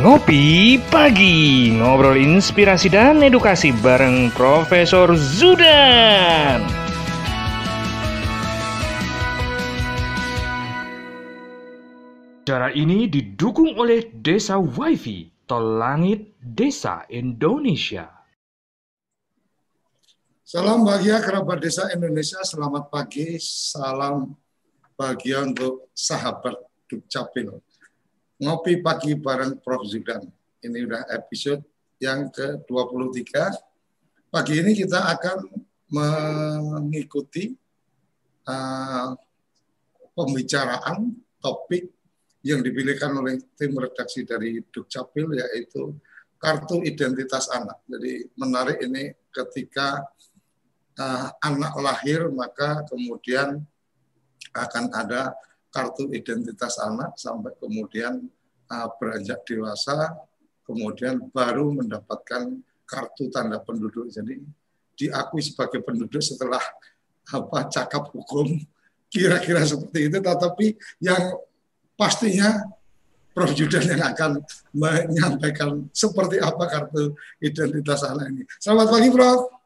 Ngopi Pagi Ngobrol inspirasi dan edukasi bareng Profesor Zudan Cara ini didukung oleh Desa Wifi Tol Langit Desa Indonesia Salam bahagia kerabat desa Indonesia, selamat pagi, salam bahagia untuk sahabat Dukcapil. Ngopi pagi bareng Prof. Zudan. Ini udah episode yang ke-23. Pagi ini kita akan mengikuti uh, pembicaraan topik yang dipilihkan oleh tim redaksi dari Dukcapil yaitu kartu identitas anak. Jadi menarik ini ketika uh, anak lahir maka kemudian akan ada kartu identitas anak sampai kemudian uh, beranjak dewasa kemudian baru mendapatkan kartu tanda penduduk jadi diakui sebagai penduduk setelah apa cakap hukum kira-kira seperti itu tetapi yang pastinya Prof. Judan yang akan menyampaikan seperti apa kartu identitas anak ini. Selamat pagi, Prof.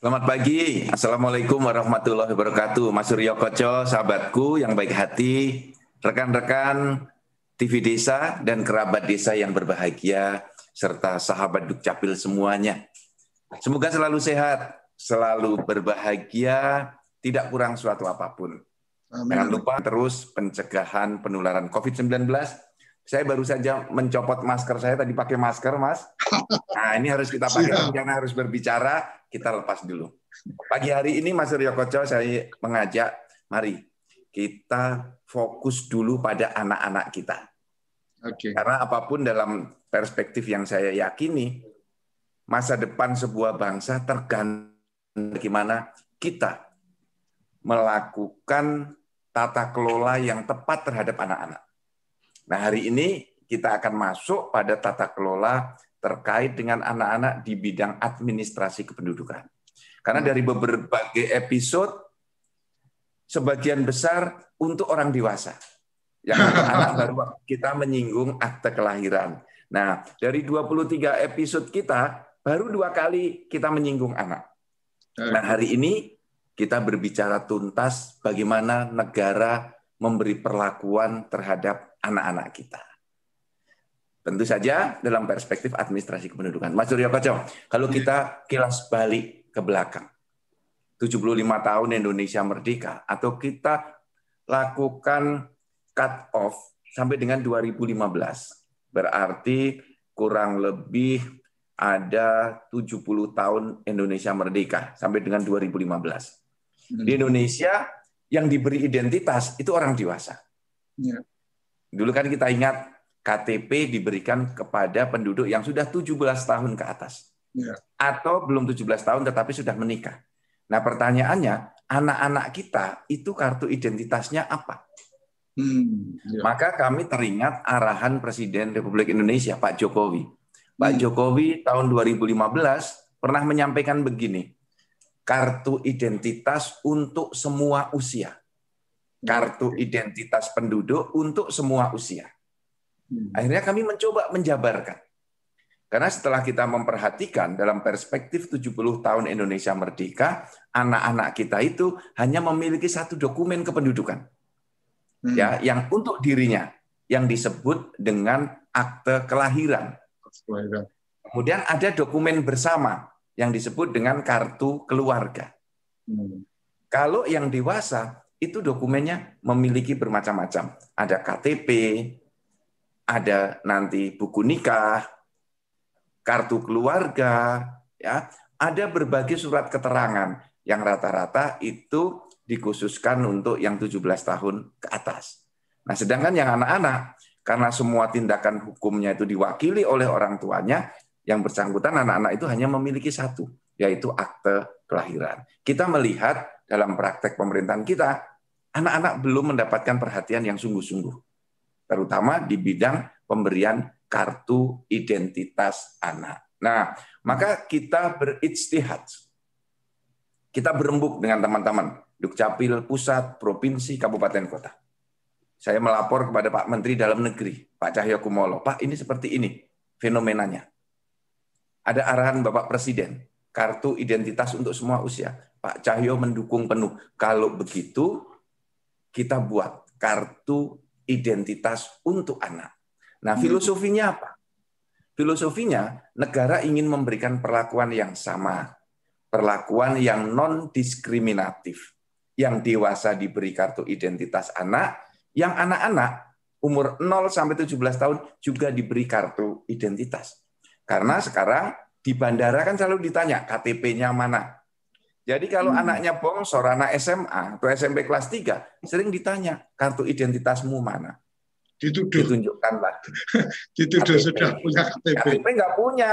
Selamat pagi, Assalamualaikum warahmatullahi wabarakatuh. Mas Suryo Koco, sahabatku yang baik hati, rekan-rekan TV Desa dan kerabat desa yang berbahagia, serta sahabat Dukcapil semuanya. Semoga selalu sehat, selalu berbahagia, tidak kurang suatu apa pun. Amin. Jangan lupa terus pencegahan penularan COVID-19 saya baru saja mencopot masker saya tadi pakai masker, Mas. Nah, ini harus kita pakai karena harus berbicara, kita lepas dulu. Pagi hari ini Mas Rio Koco saya mengajak, mari kita fokus dulu pada anak-anak kita. Okay. Karena apa pun dalam perspektif yang saya yakini, masa depan sebuah bangsa tergantung bagaimana kita melakukan tata kelola yang tepat terhadap anak-anak. Nah, hari ini kita akan masuk pada tata kelola terkait dengan anak-anak di bidang administrasi kependudukan. Karena dari berbagai episode, sebagian besar untuk orang dewasa. Yang anak baru kita menyinggung akte kelahiran. Nah, dari 23 episode kita, baru dua kali kita menyinggung anak. Nah, hari ini kita berbicara tuntas bagaimana negara memberi perlakuan terhadap anak-anak kita. Tentu saja dalam perspektif administrasi kependudukan. Mas Suryo Koco, kalau iya. kita kilas balik ke belakang, 75 tahun Indonesia merdeka, atau kita lakukan cut off sampai dengan 2015, berarti kurang lebih ada 70 tahun Indonesia merdeka sampai dengan 2015. Hmm. Di Indonesia yang diberi identitas itu orang dewasa. Ya. Dulu kan kita ingat KTP diberikan kepada penduduk yang sudah 17 tahun ke atas. Ya. Atau belum 17 tahun tetapi sudah menikah. Nah pertanyaannya, anak-anak kita itu kartu identitasnya apa? Hmm, ya. Maka kami teringat arahan Presiden Republik Indonesia Pak Jokowi. Pak hmm. Jokowi tahun 2015 pernah menyampaikan begini, kartu identitas untuk semua usia kartu identitas penduduk untuk semua usia. Hmm. Akhirnya kami mencoba menjabarkan. Karena setelah kita memperhatikan dalam perspektif 70 tahun Indonesia merdeka, anak-anak kita itu hanya memiliki satu dokumen kependudukan. Hmm. Ya, yang untuk dirinya yang disebut dengan akte kelahiran. Kemudian ada dokumen bersama yang disebut dengan kartu keluarga. Hmm. Kalau yang dewasa itu dokumennya memiliki bermacam-macam. Ada KTP, ada nanti buku nikah, kartu keluarga, ya, ada berbagai surat keterangan yang rata-rata itu dikhususkan untuk yang 17 tahun ke atas. Nah, sedangkan yang anak-anak karena semua tindakan hukumnya itu diwakili oleh orang tuanya, yang bersangkutan anak-anak itu hanya memiliki satu, yaitu akte kelahiran. Kita melihat dalam praktek pemerintahan kita, anak-anak belum mendapatkan perhatian yang sungguh-sungguh, terutama di bidang pemberian kartu identitas anak. Nah, maka kita beristihad. Kita berembuk dengan teman-teman, Dukcapil, pusat, provinsi, kabupaten, kota. saya melapor kepada Pak Menteri Dalam Negeri, Pak Cahyo Kumolo, Pak ini seperti ini fenomenanya. Ada arahan Bapak Presiden, kartu identitas untuk semua usia. Pak Cahyo mendukung penuh. Kalau begitu, kita buat kartu identitas untuk anak. Nah, hmm. filosofinya apa? Filosofinya, negara ingin memberikan perlakuan yang sama, perlakuan yang non-diskriminatif. Yang dewasa diberi kartu identitas anak, yang anak-anak umur 0 sampai 17 tahun juga diberi kartu identitas. Karena sekarang di bandara kan selalu ditanya KTP-nya mana. Jadi kalau hmm. anaknya bongsor, anak SMA atau SMP kelas 3, sering ditanya kartu identitasmu mana. Dituduh. Ditunjukkanlah. Dituduh KTP. sudah punya KTP. KTP nggak punya.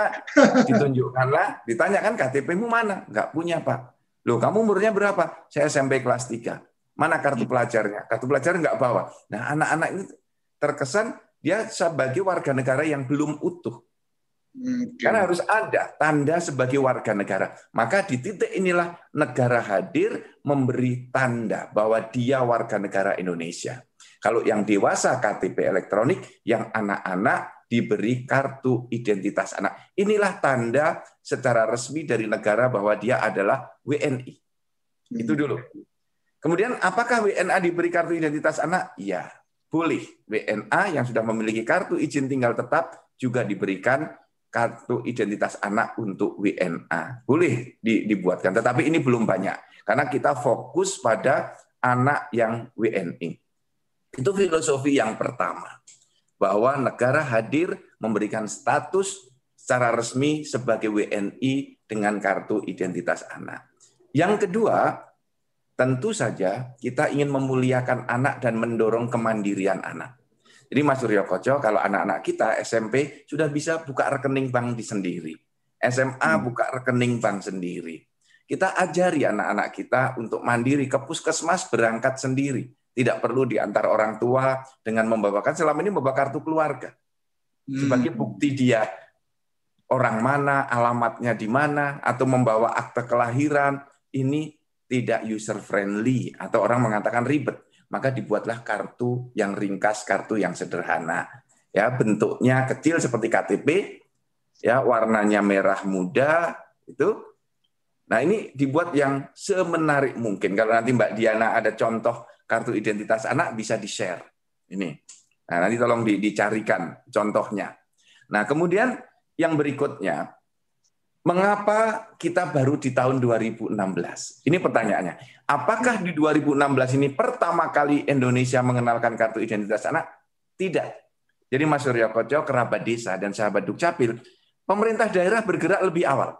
Ditunjukkanlah. Ditanya kan KTP-mu mana? Nggak punya, Pak. Loh, kamu umurnya berapa? Saya SMP kelas 3. Mana kartu hmm. pelajarnya? Kartu pelajar nggak bawa. Nah, anak-anak ini terkesan dia sebagai warga negara yang belum utuh. Okay. Karena harus ada tanda sebagai warga negara. Maka di titik inilah negara hadir memberi tanda bahwa dia warga negara Indonesia. Kalau yang dewasa KTP elektronik, yang anak-anak diberi kartu identitas anak. Inilah tanda secara resmi dari negara bahwa dia adalah WNI. Itu dulu. Kemudian apakah WNA diberi kartu identitas anak? Ya, boleh. WNA yang sudah memiliki kartu izin tinggal tetap juga diberikan kartu identitas anak untuk WNA. Boleh dibuatkan, tetapi ini belum banyak. Karena kita fokus pada anak yang WNI. Itu filosofi yang pertama. Bahwa negara hadir memberikan status secara resmi sebagai WNI dengan kartu identitas anak. Yang kedua, tentu saja kita ingin memuliakan anak dan mendorong kemandirian anak. Jadi Mas Suryo Koco, kalau anak-anak kita SMP sudah bisa buka rekening bank di sendiri. SMA hmm. buka rekening bank sendiri. Kita ajari anak-anak kita untuk mandiri ke puskesmas berangkat sendiri. Tidak perlu diantar orang tua dengan membawakan selama ini membawa kartu keluarga. Sebagai hmm. bukti dia orang mana, alamatnya di mana, atau membawa akte kelahiran, ini tidak user friendly atau orang mengatakan ribet maka dibuatlah kartu yang ringkas, kartu yang sederhana. Ya, bentuknya kecil seperti KTP, ya, warnanya merah muda itu. Nah, ini dibuat yang semenarik mungkin. Kalau nanti Mbak Diana ada contoh kartu identitas anak bisa di-share. Ini. Nah, nanti tolong dicarikan contohnya. Nah, kemudian yang berikutnya Mengapa kita baru di tahun 2016? Ini pertanyaannya. Apakah di 2016 ini pertama kali Indonesia mengenalkan kartu identitas anak? Tidak. Jadi Mas Surya Koco, kerabat desa, dan sahabat Dukcapil, pemerintah daerah bergerak lebih awal.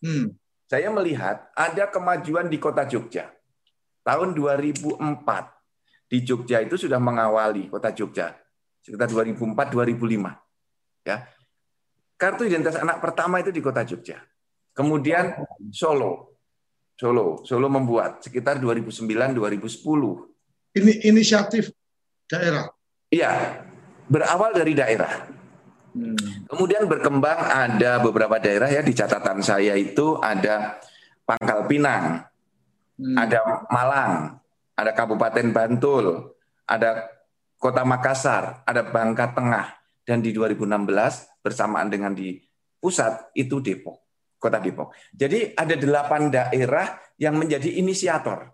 Hmm. Saya melihat ada kemajuan di kota Jogja. Tahun 2004, di Jogja itu sudah mengawali kota Jogja. Sekitar 2004-2005. Ya, Kartu identitas anak pertama itu di kota Jogja. Kemudian Solo. Solo, Solo membuat sekitar 2009-2010. Ini inisiatif daerah. Iya, berawal dari daerah. Hmm. Kemudian berkembang ada beberapa daerah ya di catatan saya itu ada Pangkal Pinang, hmm. ada Malang, ada Kabupaten Bantul, ada Kota Makassar, ada Bangka Tengah, dan di 2016 bersamaan dengan di pusat itu Depok, Kota Depok. Jadi ada delapan daerah yang menjadi inisiator.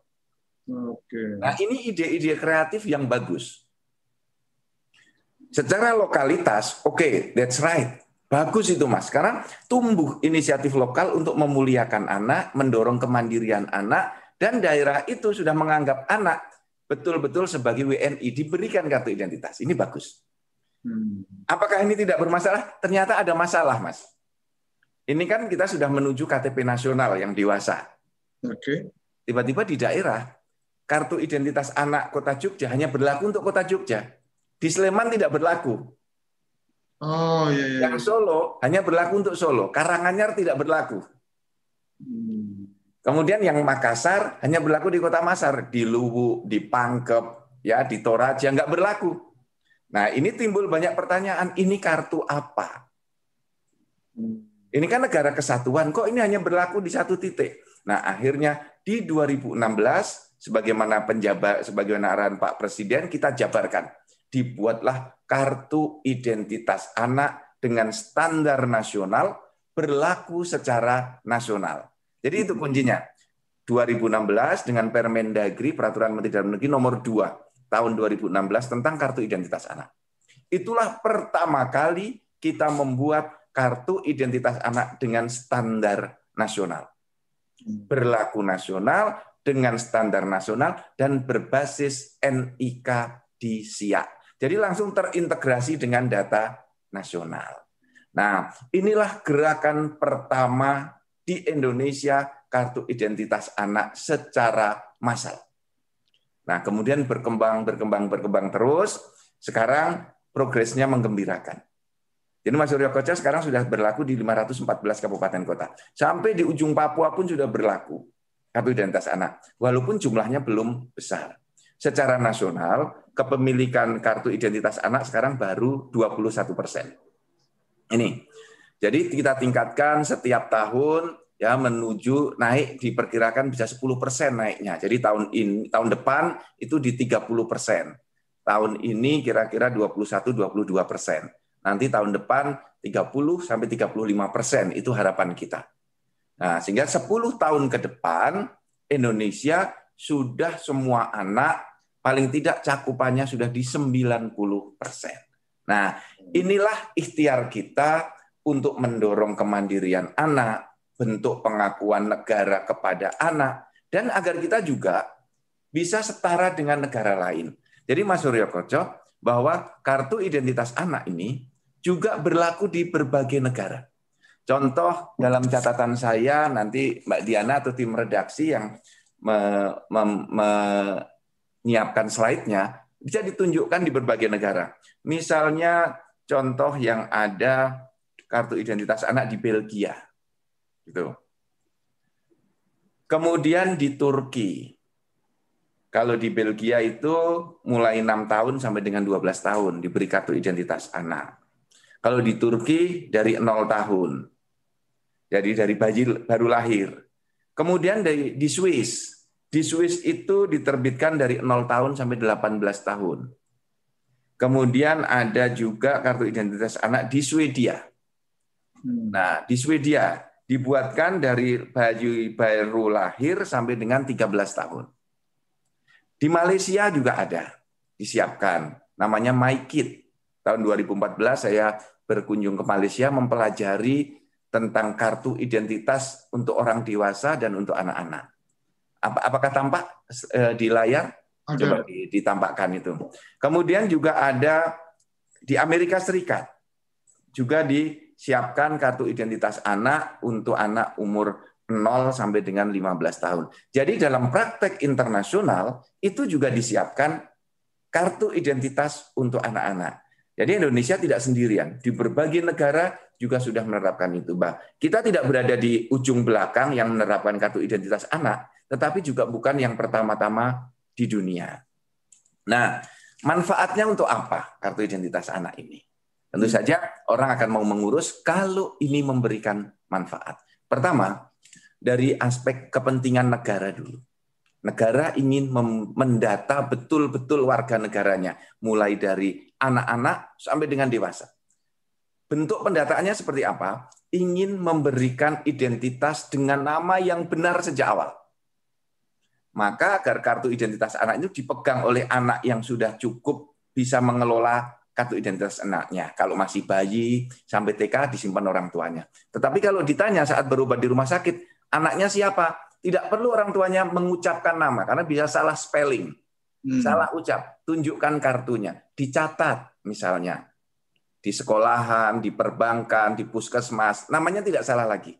Oke. Nah ini ide-ide kreatif yang bagus. Secara lokalitas, oke, okay, that's right. Bagus itu mas. Karena tumbuh inisiatif lokal untuk memuliakan anak, mendorong kemandirian anak, dan daerah itu sudah menganggap anak betul-betul sebagai WNI diberikan kartu identitas. Ini bagus. Hmm. Apakah ini tidak bermasalah? Ternyata ada masalah, Mas. Ini kan kita sudah menuju KTP nasional yang dewasa. Oke. Tiba-tiba di daerah kartu identitas anak Kota Jogja hanya berlaku untuk Kota Jogja. Di Sleman tidak berlaku. Oh iya, iya. Yang Solo hanya berlaku untuk Solo. Karanganyar tidak berlaku. Hmm. Kemudian yang Makassar hanya berlaku di Kota Makassar, di Luwu, di Pangkep, ya di Toraja nggak berlaku. Nah, ini timbul banyak pertanyaan, ini kartu apa? Ini kan negara kesatuan, kok ini hanya berlaku di satu titik? Nah, akhirnya di 2016 sebagaimana penjabat sebagaimana arahan Pak Presiden kita jabarkan. Dibuatlah kartu identitas anak dengan standar nasional berlaku secara nasional. Jadi itu kuncinya. 2016 dengan Permendagri Peraturan Menteri Dalam Negeri nomor 2 tahun 2016 tentang kartu identitas anak. Itulah pertama kali kita membuat kartu identitas anak dengan standar nasional. Berlaku nasional dengan standar nasional dan berbasis NIK di SIAK. Jadi langsung terintegrasi dengan data nasional. Nah, inilah gerakan pertama di Indonesia kartu identitas anak secara massal. Nah, kemudian berkembang, berkembang, berkembang terus. Sekarang progresnya menggembirakan. Jadi Mas Suryo Koca sekarang sudah berlaku di 514 kabupaten kota. Sampai di ujung Papua pun sudah berlaku kartu identitas anak. Walaupun jumlahnya belum besar. Secara nasional, kepemilikan kartu identitas anak sekarang baru 21 persen. Ini. Jadi kita tingkatkan setiap tahun ya menuju naik diperkirakan bisa 10 persen naiknya. Jadi tahun ini tahun depan itu di 30 persen. Tahun ini kira-kira 21-22 persen nanti tahun depan 30 sampai 35 persen itu harapan kita. Nah, sehingga 10 tahun ke depan Indonesia sudah semua anak paling tidak cakupannya sudah di 90 persen. Nah, inilah ikhtiar kita untuk mendorong kemandirian anak, bentuk pengakuan negara kepada anak, dan agar kita juga bisa setara dengan negara lain. Jadi Mas Suryo Koco, bahwa kartu identitas anak ini juga berlaku di berbagai negara. Contoh dalam catatan saya nanti Mbak Diana atau tim redaksi yang menyiapkan slide-nya bisa ditunjukkan di berbagai negara. Misalnya contoh yang ada kartu identitas anak di Belgia. Gitu. Kemudian di Turki. Kalau di Belgia itu mulai enam tahun sampai dengan 12 tahun diberi kartu identitas anak. Kalau di Turki dari 0 tahun. Jadi dari bayi baru lahir. Kemudian dari di Swiss. Di Swiss itu diterbitkan dari 0 tahun sampai 18 tahun. Kemudian ada juga kartu identitas anak di Swedia. Hmm. Nah, di Swedia dibuatkan dari bayi baru lahir sampai dengan 13 tahun. Di Malaysia juga ada, disiapkan. Namanya MyKid. Tahun 2014 saya berkunjung ke Malaysia mempelajari tentang kartu identitas untuk orang dewasa dan untuk anak-anak. Apakah tampak eh, di layar? Ada. Coba ditampakkan itu. Kemudian juga ada di Amerika Serikat juga disiapkan kartu identitas anak untuk anak umur 0 sampai dengan 15 tahun. Jadi dalam praktek internasional itu juga disiapkan kartu identitas untuk anak-anak. Jadi Indonesia tidak sendirian. Di berbagai negara juga sudah menerapkan itu. Bah, kita tidak berada di ujung belakang yang menerapkan kartu identitas anak, tetapi juga bukan yang pertama-tama di dunia. Nah, manfaatnya untuk apa kartu identitas anak ini? Tentu saja orang akan mau mengurus kalau ini memberikan manfaat. Pertama, dari aspek kepentingan negara dulu. Negara ingin mendata betul-betul warga negaranya, mulai dari anak-anak sampai dengan dewasa. Bentuk pendataannya seperti apa? Ingin memberikan identitas dengan nama yang benar sejak awal. Maka agar kartu identitas anak itu dipegang oleh anak yang sudah cukup bisa mengelola kartu identitas anaknya. Kalau masih bayi sampai TK disimpan orang tuanya. Tetapi kalau ditanya saat berobat di rumah sakit, anaknya siapa? Tidak perlu orang tuanya mengucapkan nama karena bisa salah spelling. Hmm. Salah ucap, tunjukkan kartunya, dicatat misalnya di sekolahan, di perbankan, di puskesmas, namanya tidak salah lagi.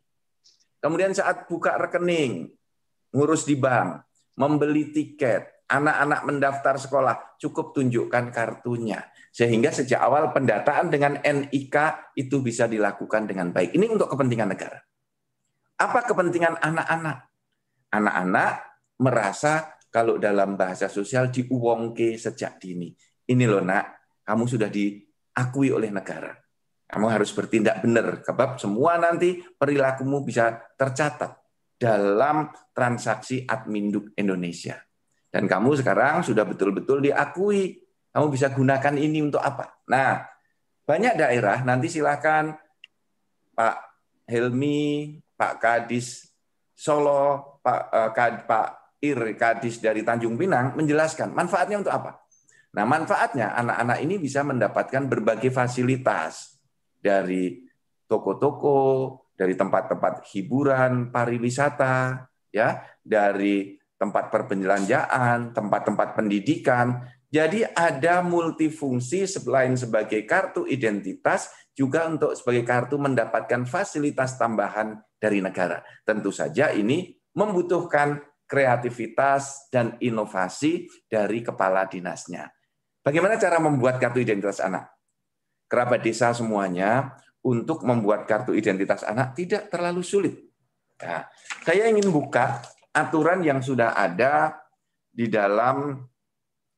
Kemudian saat buka rekening, ngurus di bank, membeli tiket, anak-anak mendaftar sekolah, cukup tunjukkan kartunya. Sehingga sejak awal pendataan dengan NIK itu bisa dilakukan dengan baik. Ini untuk kepentingan negara. Apa kepentingan anak-anak? anak-anak merasa kalau dalam bahasa sosial diuwongke sejak dini. Ini loh nak, kamu sudah diakui oleh negara. Kamu harus bertindak benar, sebab semua nanti perilakumu bisa tercatat dalam transaksi Adminduk Indonesia. Dan kamu sekarang sudah betul-betul diakui. Kamu bisa gunakan ini untuk apa? Nah, banyak daerah nanti silakan Pak Helmi, Pak Kadis Solo, Pak uh, Pak Ir Kadis dari Tanjung Pinang menjelaskan manfaatnya untuk apa. Nah, manfaatnya anak-anak ini bisa mendapatkan berbagai fasilitas dari toko-toko, dari tempat-tempat hiburan, pariwisata, ya, dari tempat perbelanjaan, tempat-tempat pendidikan. Jadi ada multifungsi selain sebagai kartu identitas juga untuk sebagai kartu mendapatkan fasilitas tambahan dari negara. Tentu saja ini membutuhkan kreativitas dan inovasi dari kepala dinasnya. Bagaimana cara membuat kartu identitas anak? Kerabat desa semuanya untuk membuat kartu identitas anak tidak terlalu sulit. Nah, saya ingin buka aturan yang sudah ada di dalam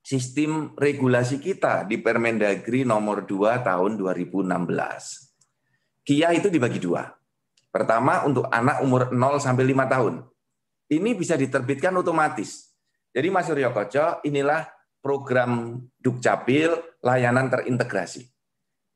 sistem regulasi kita di Permendagri nomor 2 tahun 2016. KIA itu dibagi dua. Pertama untuk anak umur 0 sampai 5 tahun. Ini bisa diterbitkan otomatis. Jadi Mas Suryo Koco, inilah program Dukcapil layanan terintegrasi.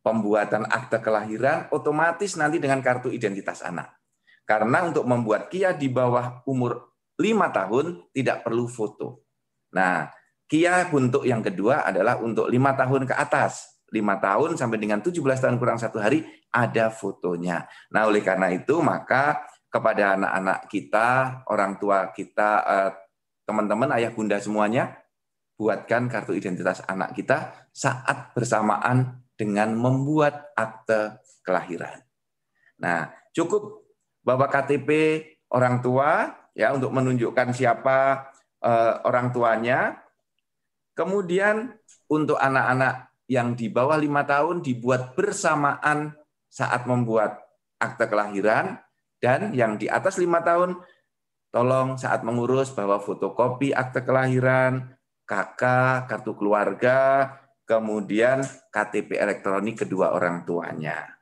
Pembuatan akte kelahiran otomatis nanti dengan kartu identitas anak. Karena untuk membuat KIA di bawah umur 5 tahun tidak perlu foto. Nah, KIA untuk yang kedua adalah untuk lima tahun ke atas. 5 tahun sampai dengan 17 tahun kurang satu hari ada fotonya. Nah, oleh karena itu maka kepada anak-anak kita, orang tua kita, eh, teman-teman, ayah bunda semuanya, buatkan kartu identitas anak kita saat bersamaan dengan membuat akte kelahiran. Nah, cukup bawa KTP orang tua ya untuk menunjukkan siapa uh, orang tuanya. Kemudian untuk anak-anak yang di bawah lima tahun dibuat bersamaan saat membuat akte kelahiran dan yang di atas lima tahun tolong saat mengurus bawa fotokopi akte kelahiran, KK, kartu keluarga, kemudian KTP elektronik kedua orang tuanya.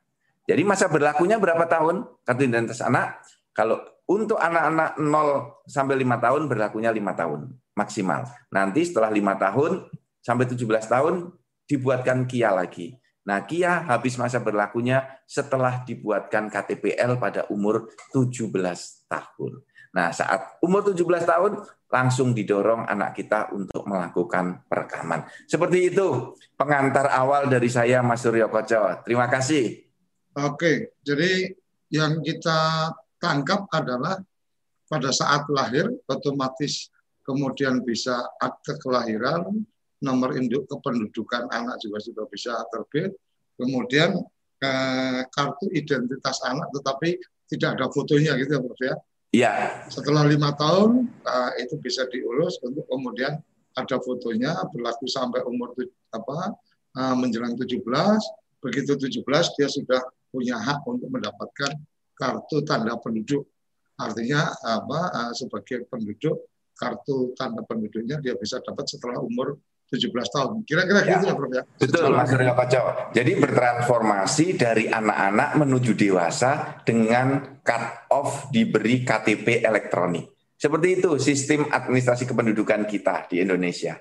Jadi masa berlakunya berapa tahun kartu identitas anak? Kalau untuk anak-anak 0 sampai 5 tahun berlakunya 5 tahun maksimal. Nanti setelah 5 tahun sampai 17 tahun dibuatkan KIA lagi. Nah, KIA habis masa berlakunya setelah dibuatkan KTPL pada umur 17 tahun. Nah, saat umur 17 tahun langsung didorong anak kita untuk melakukan perekaman. Seperti itu pengantar awal dari saya Mas Suryo Koco. Terima kasih. Oke, jadi yang kita tangkap adalah pada saat lahir otomatis kemudian bisa akte kelahiran, nomor induk kependudukan anak juga sudah bisa terbit, kemudian eh, kartu identitas anak tetapi tidak ada fotonya gitu ya Prof ya. Iya. Setelah lima tahun uh, itu bisa diurus untuk kemudian ada fotonya berlaku sampai umur apa uh, menjelang 17. Begitu 17 dia sudah punya hak untuk mendapatkan kartu tanda penduduk. Artinya apa uh, sebagai penduduk kartu tanda penduduknya dia bisa dapat setelah umur 17 tahun. Kira-kira ya. gitu ya Prof ya. Betul Mas Rio Kacau. Jadi bertransformasi dari anak-anak menuju dewasa dengan cut off diberi KTP elektronik. Seperti itu sistem administrasi kependudukan kita di Indonesia.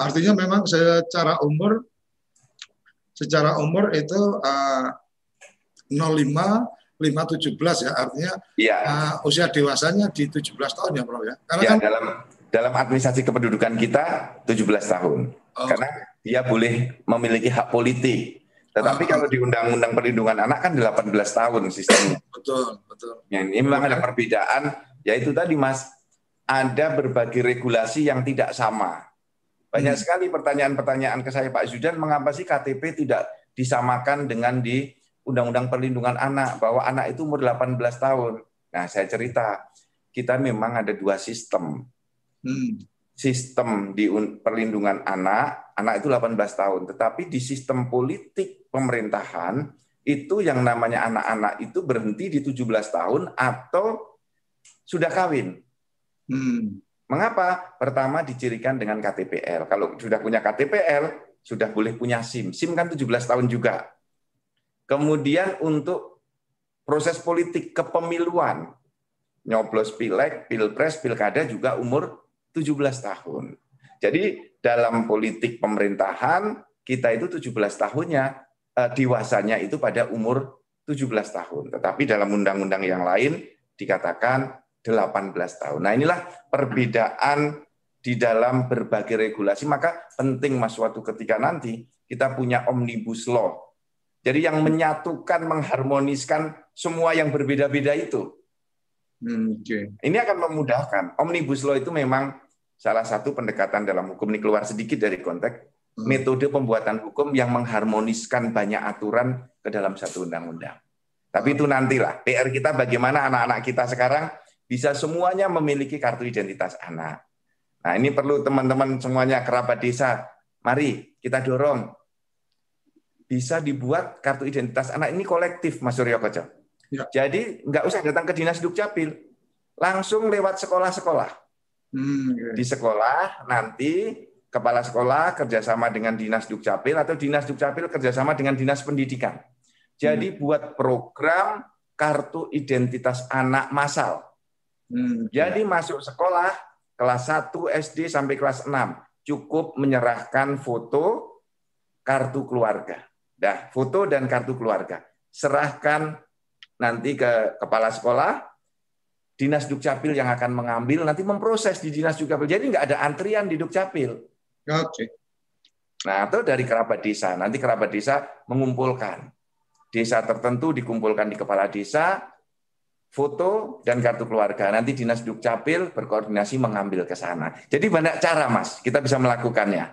Artinya memang secara umur secara umur itu uh, 05 517 ya artinya ya. Uh, usia dewasanya di 17 tahun ya Prof ya. Karena ya, kan dalam dalam administrasi kependudukan kita 17 tahun. Oh. Karena dia boleh memiliki hak politik. Tetapi oh. kalau di Undang-Undang Perlindungan Anak kan 18 tahun sistemnya. Betul, betul. Ya, ini memang ada perbedaan, yaitu tadi Mas, ada berbagai regulasi yang tidak sama. Banyak hmm. sekali pertanyaan-pertanyaan ke saya Pak Zudan, mengapa sih KTP tidak disamakan dengan di Undang-Undang Perlindungan Anak, bahwa anak itu umur 18 tahun. Nah, saya cerita, kita memang ada dua sistem Hmm. Sistem di perlindungan anak, anak itu 18 tahun, tetapi di sistem politik pemerintahan itu yang namanya anak-anak itu berhenti di 17 tahun atau sudah kawin. Hmm. Mengapa? Pertama dicirikan dengan KTPL. Kalau sudah punya KTPL, sudah boleh punya SIM. SIM kan 17 tahun juga. Kemudian untuk proses politik kepemiluan, nyoblos pileg, pilpres, pilkada juga umur 17 tahun. Jadi dalam politik pemerintahan kita itu 17 tahunnya eh, dewasanya itu pada umur 17 tahun. Tetapi dalam undang-undang yang lain dikatakan 18 tahun. Nah inilah perbedaan di dalam berbagai regulasi. Maka penting mas suatu ketika nanti kita punya omnibus law. Jadi yang menyatukan, mengharmoniskan semua yang berbeda-beda itu. Hmm, okay. Ini akan memudahkan. Omnibus law itu memang salah satu pendekatan dalam hukum ini keluar sedikit dari konteks hmm. metode pembuatan hukum yang mengharmoniskan banyak aturan ke dalam satu undang-undang. Tapi itu nantilah PR kita bagaimana anak-anak kita sekarang bisa semuanya memiliki kartu identitas anak. Nah, ini perlu teman-teman semuanya kerabat desa. Mari kita dorong bisa dibuat kartu identitas anak ini kolektif, Mas Suryo Koco. Ya. Jadi nggak usah datang ke dinas dukcapil, langsung lewat sekolah-sekolah. Hmm, iya. Di sekolah nanti kepala sekolah kerjasama dengan dinas dukcapil atau dinas dukcapil kerjasama dengan dinas pendidikan. Jadi hmm. buat program kartu identitas anak masal. Hmm, Jadi masuk sekolah kelas 1 SD sampai kelas 6 cukup menyerahkan foto kartu keluarga. Dah, foto dan kartu keluarga. Serahkan nanti ke kepala sekolah, dinas dukcapil yang akan mengambil nanti memproses di dinas dukcapil. Jadi nggak ada antrian di dukcapil. Oke. Okay. Nah, atau dari kerabat desa. Nanti kerabat desa mengumpulkan. Desa tertentu dikumpulkan di kepala desa, foto dan kartu keluarga. Nanti dinas dukcapil berkoordinasi mengambil ke sana. Jadi banyak cara, Mas. Kita bisa melakukannya.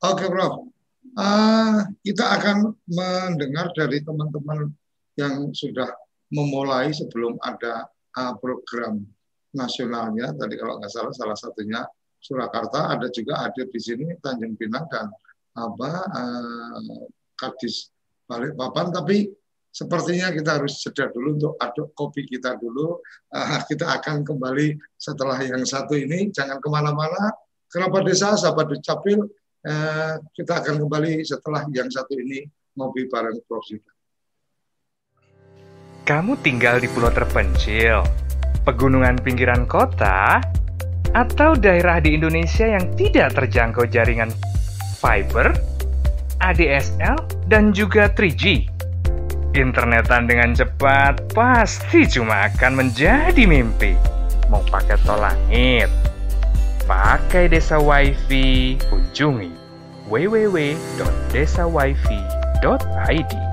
Oke, Prof. Uh, kita akan mendengar dari teman-teman yang sudah memulai sebelum ada uh, program nasionalnya. Tadi kalau nggak salah salah satunya Surakarta, ada juga hadir di sini Tanjung Pinang dan apa uh, Kadis Balikpapan. Tapi sepertinya kita harus jeda dulu untuk aduk kopi kita dulu. Uh, kita akan kembali setelah yang satu ini. Jangan ke mana-mana. Kerabat desa, sahabat dukcapil, uh, kita akan kembali setelah yang satu ini ngopi bareng Prof. Kamu tinggal di pulau terpencil, pegunungan pinggiran kota, atau daerah di Indonesia yang tidak terjangkau jaringan fiber, ADSL, dan juga 3G. Internetan dengan cepat pasti cuma akan menjadi mimpi. Mau pakai tol langit, pakai desa wifi, kunjungi www.desawifi.id.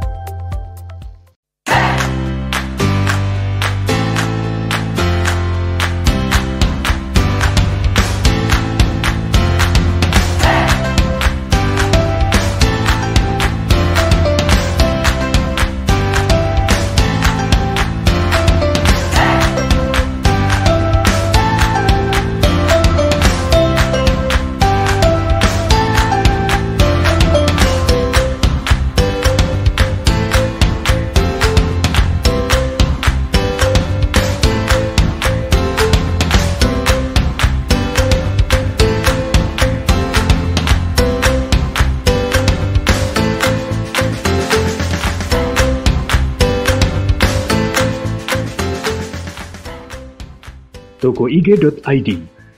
toko IG.id,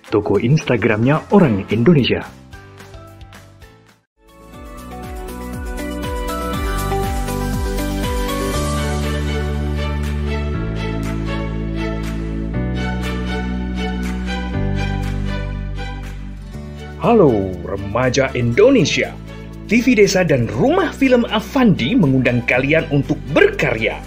toko Instagramnya orang Indonesia. Halo remaja Indonesia. TV Desa dan Rumah Film Avandi mengundang kalian untuk berkarya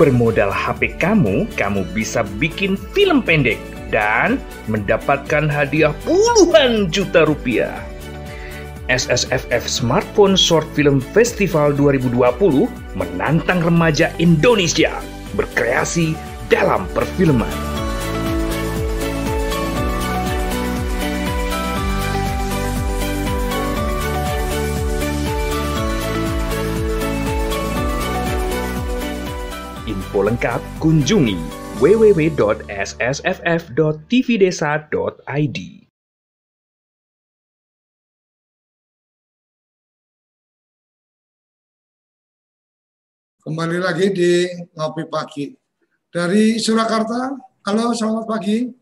Bermodal HP kamu, kamu bisa bikin film pendek dan mendapatkan hadiah puluhan juta rupiah. SSFF Smartphone Short Film Festival 2020 menantang remaja Indonesia berkreasi dalam perfilman. Lengkap kunjungi www.ssff.tvdesa.id. Kembali lagi di Ngopi Pagi. Dari Surakarta, halo selamat pagi.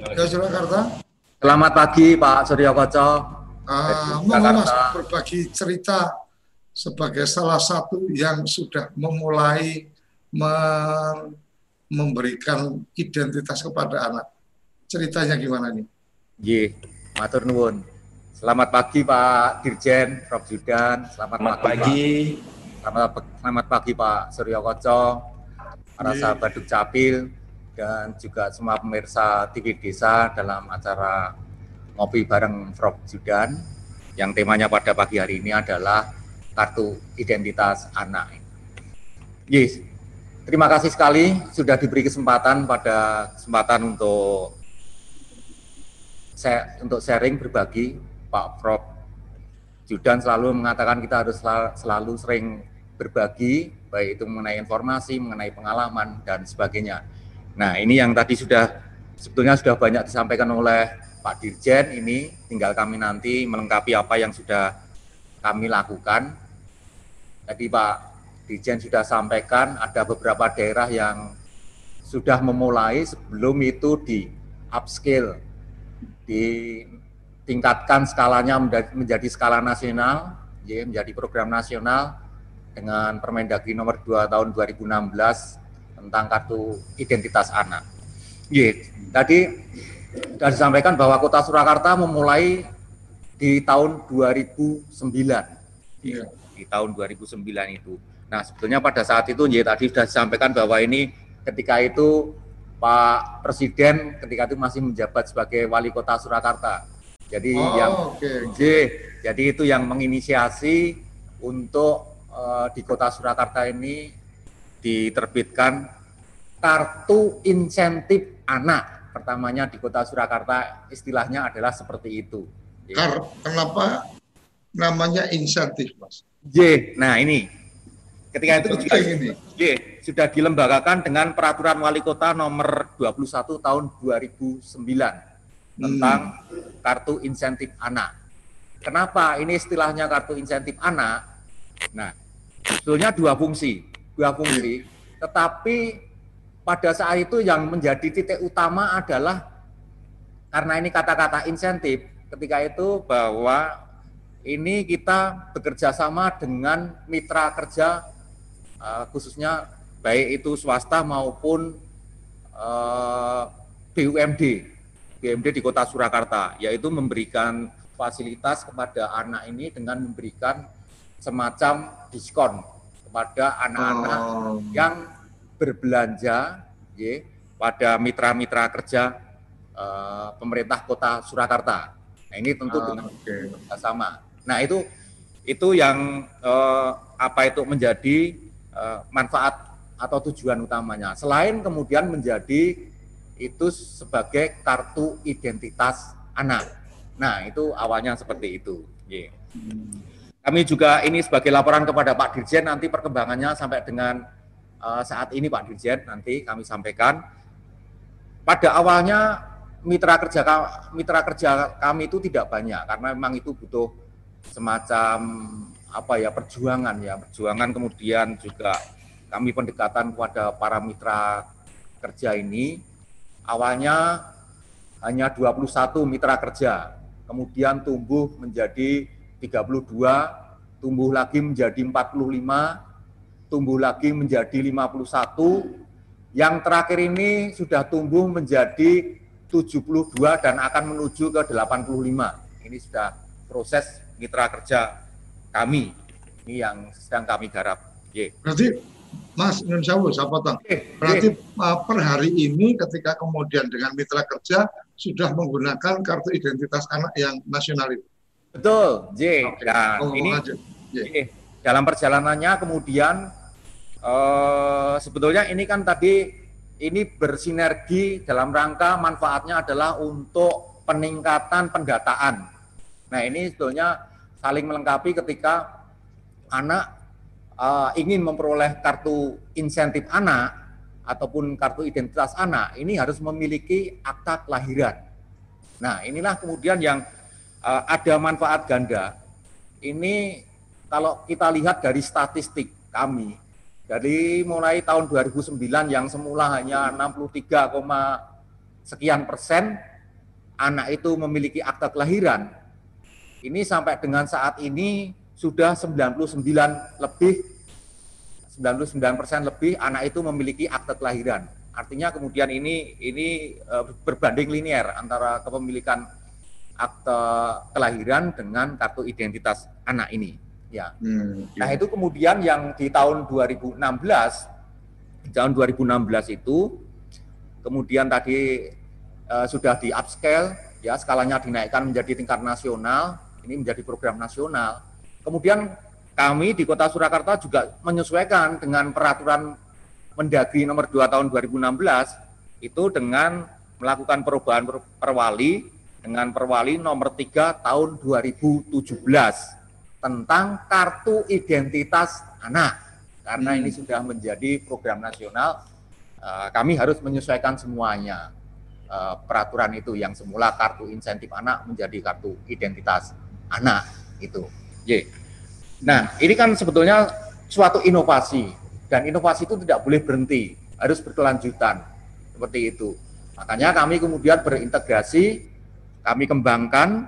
Ya Surakarta. Selamat pagi Pak Suryo Koco. Uh, mau Mas berbagi cerita sebagai salah satu yang sudah memulai me memberikan identitas kepada anak. Ceritanya gimana nih? Ye, matur nuwun. Selamat pagi Pak Dirjen, Prof. Judan. Selamat, selamat pagi. pagi. Pak. Selamat, selamat pagi Pak Suryo Koco, para Ye. sahabat Dukcapil, dan juga semua pemirsa TV Desa dalam acara Ngopi Bareng Prof. Judan. Yang temanya pada pagi hari ini adalah kartu identitas anak. Yes, terima kasih sekali sudah diberi kesempatan pada kesempatan untuk saya untuk sharing berbagi Pak Prof. Judan selalu mengatakan kita harus selalu sering berbagi, baik itu mengenai informasi, mengenai pengalaman, dan sebagainya. Nah, ini yang tadi sudah sebetulnya sudah banyak disampaikan oleh Pak Dirjen, ini tinggal kami nanti melengkapi apa yang sudah kami lakukan. Tadi Pak Dirjen sudah sampaikan ada beberapa daerah yang sudah memulai sebelum itu di upscale ditingkatkan skalanya menjadi skala nasional, ya, menjadi program nasional dengan Permendagri nomor 2 tahun 2016 tentang kartu identitas anak. Ya, tadi sudah disampaikan bahwa Kota Surakarta memulai di tahun 2009. Ya, di tahun 2009 itu. Nah, sebetulnya pada saat itu ya tadi sudah disampaikan bahwa ini ketika itu Pak Presiden ketika itu masih menjabat sebagai wali kota Surakarta. Jadi oh, yang okay. jadi itu yang menginisiasi untuk uh, di kota Surakarta ini diterbitkan kartu insentif anak. Pertamanya di kota Surakarta istilahnya adalah seperti itu. Kar kenapa namanya insentif, Mas? J. Nah, ini ketika itu juga ini. J sudah dilembagakan dengan peraturan wali kota nomor 21 tahun 2009 tentang hmm. kartu insentif anak. Kenapa ini istilahnya kartu insentif anak? Nah, sebetulnya dua fungsi, dua fungsi. Tetapi pada saat itu yang menjadi titik utama adalah karena ini kata-kata insentif, ketika itu bahwa ini kita bekerja sama dengan mitra kerja uh, khususnya baik itu swasta maupun uh, eh, BUMD, BUMD di Kota Surakarta, yaitu memberikan fasilitas kepada anak ini dengan memberikan semacam diskon kepada anak-anak oh. yang berbelanja ya, pada mitra-mitra kerja uh, pemerintah Kota Surakarta. Nah ini tentu oh, dengan okay. sama. Nah itu itu yang uh, apa itu menjadi uh, manfaat atau tujuan utamanya. Selain kemudian menjadi itu sebagai kartu identitas anak. Nah, itu awalnya seperti itu. Yeah. Kami juga ini sebagai laporan kepada Pak Dirjen nanti perkembangannya sampai dengan uh, saat ini Pak Dirjen nanti kami sampaikan. Pada awalnya mitra kerja mitra kerja kami itu tidak banyak karena memang itu butuh semacam apa ya perjuangan ya. Perjuangan kemudian juga kami pendekatan kepada para mitra kerja ini. Awalnya hanya 21 mitra kerja, kemudian tumbuh menjadi 32, tumbuh lagi menjadi 45, tumbuh lagi menjadi 51, yang terakhir ini sudah tumbuh menjadi 72 dan akan menuju ke 85. Ini sudah proses mitra kerja kami. Ini yang sedang kami garap. Berarti Mas Nun saya potong. Berarti uh, per hari ini ketika kemudian dengan mitra kerja sudah menggunakan kartu identitas anak yang nasional itu. Betul, J. Okay. Nah, oh, ini J. dalam perjalanannya kemudian uh, sebetulnya ini kan tadi ini bersinergi dalam rangka manfaatnya adalah untuk peningkatan pendataan. Nah, ini sebetulnya saling melengkapi ketika anak uh, ingin memperoleh kartu insentif anak ataupun kartu identitas anak, ini harus memiliki akta kelahiran. Nah, inilah kemudian yang uh, ada manfaat ganda. Ini kalau kita lihat dari statistik kami, dari mulai tahun 2009 yang semula hanya 63,5 sekian persen anak itu memiliki akta kelahiran. Ini sampai dengan saat ini sudah 99 lebih 99 persen lebih anak itu memiliki akte kelahiran. Artinya kemudian ini ini uh, berbanding linier antara kepemilikan akte kelahiran dengan kartu identitas anak ini. Ya. Hmm, ya. Nah itu kemudian yang di tahun 2016, tahun 2016 itu kemudian tadi uh, sudah di upscale, ya skalanya dinaikkan menjadi tingkat nasional, ini menjadi program nasional. Kemudian kami di Kota Surakarta juga menyesuaikan dengan peraturan Mendagri nomor 2 tahun 2016 itu dengan melakukan perubahan perwali dengan perwali nomor 3 tahun 2017 tentang kartu identitas anak. Karena hmm. ini sudah menjadi program nasional, uh, kami harus menyesuaikan semuanya. Uh, peraturan itu yang semula kartu insentif anak menjadi kartu identitas anak itu. Nah, ini kan sebetulnya suatu inovasi dan inovasi itu tidak boleh berhenti, harus berkelanjutan seperti itu. Makanya kami kemudian berintegrasi, kami kembangkan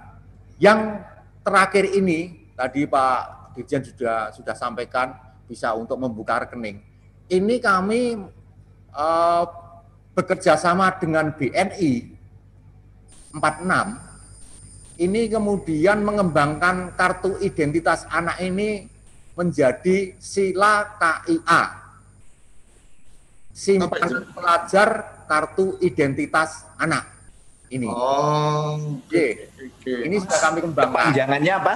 yang terakhir ini tadi Pak Dirjen sudah sudah sampaikan bisa untuk membuka rekening. Ini kami uh, bekerja sama dengan BNI 46 ini kemudian mengembangkan kartu identitas anak ini menjadi sila KIA. Simpan pelajar kartu identitas anak. Ini. Oh. Oke. Okay. Ini sudah kami kembangkan. Kepanjangannya apa?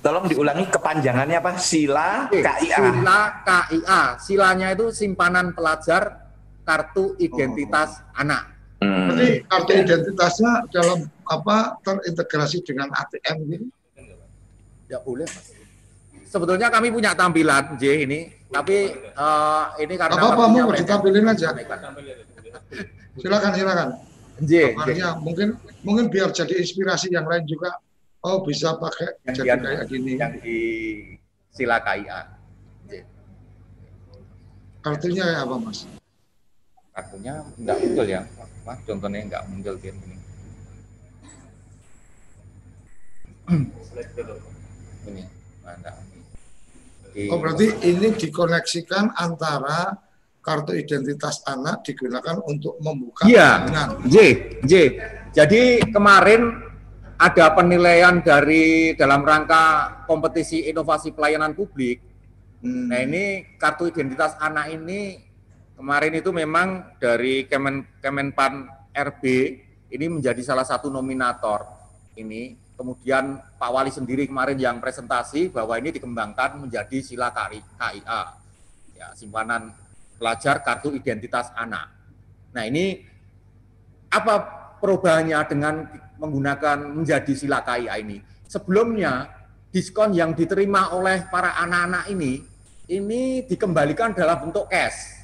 Tolong diulangi kepanjangannya apa? Sila okay. KIA. Sila KIA. Silanya itu simpanan pelajar kartu identitas oh. anak. Hmm. Jadi kartu identitasnya dalam apa terintegrasi dengan ATM gitu? Ya boleh, Mas sebetulnya kami punya tampilan J ini, tapi uh, ini karena apa apa mau ditampilin aja. silakan silakan. J, J. mungkin mungkin biar jadi inspirasi yang lain juga. Oh bisa pakai yang jadi yang, kayak gini. Yang di sila KIA. J. Kartunya ya apa mas? Kartunya enggak muncul ya, mas. Contohnya enggak muncul gini. ini, enggak Oh berarti ini dikoneksikan antara kartu identitas anak digunakan untuk membuka Iya. J, J. Jadi kemarin ada penilaian dari dalam rangka kompetisi inovasi pelayanan publik. Hmm. Nah ini kartu identitas anak ini kemarin itu memang dari Kemen, Kemenpan RB ini menjadi salah satu nominator ini Kemudian Pak Wali sendiri kemarin yang presentasi bahwa ini dikembangkan menjadi sila KIA, ya, simpanan pelajar kartu identitas anak. Nah ini apa perubahannya dengan menggunakan menjadi sila KIA ini? Sebelumnya diskon yang diterima oleh para anak-anak ini ini dikembalikan dalam bentuk cash,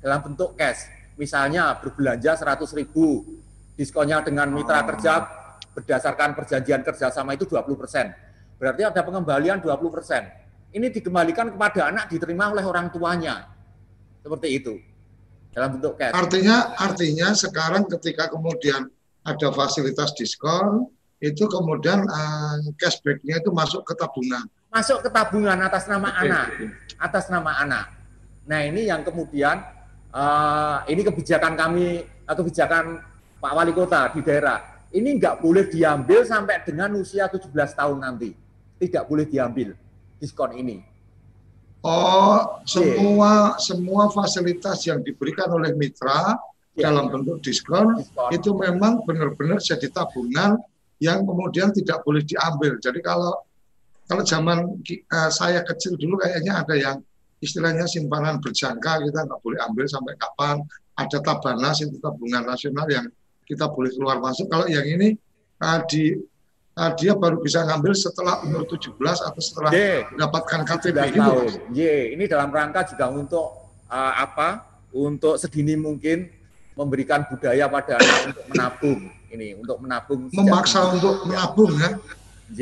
dalam bentuk cash. Misalnya berbelanja 100 ribu, diskonnya dengan mitra kerja berdasarkan perjanjian kerjasama itu 20 persen. Berarti ada pengembalian 20 persen. Ini dikembalikan kepada anak diterima oleh orang tuanya. Seperti itu. Dalam bentuk cash. Artinya, artinya sekarang ketika kemudian ada fasilitas diskon, itu kemudian uh, cashbacknya itu masuk ke tabungan. Masuk ke tabungan atas nama Oke. anak. Atas nama anak. Nah ini yang kemudian, uh, ini kebijakan kami, uh, kebijakan Pak Wali Kota di daerah ini nggak boleh diambil sampai dengan usia 17 tahun nanti. Tidak boleh diambil diskon ini. Oh, semua yeah. semua fasilitas yang diberikan oleh mitra yeah. dalam bentuk diskon, diskon itu memang benar-benar jadi tabungan yang kemudian tidak boleh diambil. Jadi kalau kalau zaman uh, saya kecil dulu kayaknya ada yang istilahnya simpanan berjangka kita nggak boleh ambil sampai kapan. Ada tabanas itu tabungan nasional yang kita boleh keluar masuk. Kalau yang ini uh, di uh, dia baru bisa ngambil setelah umur 17 atau setelah Ye, mendapatkan KTP itu. Y, ini dalam rangka juga untuk uh, apa? Untuk sedini mungkin memberikan budaya pada anak untuk menabung ini untuk menabung memaksa untuk menabung ya. J,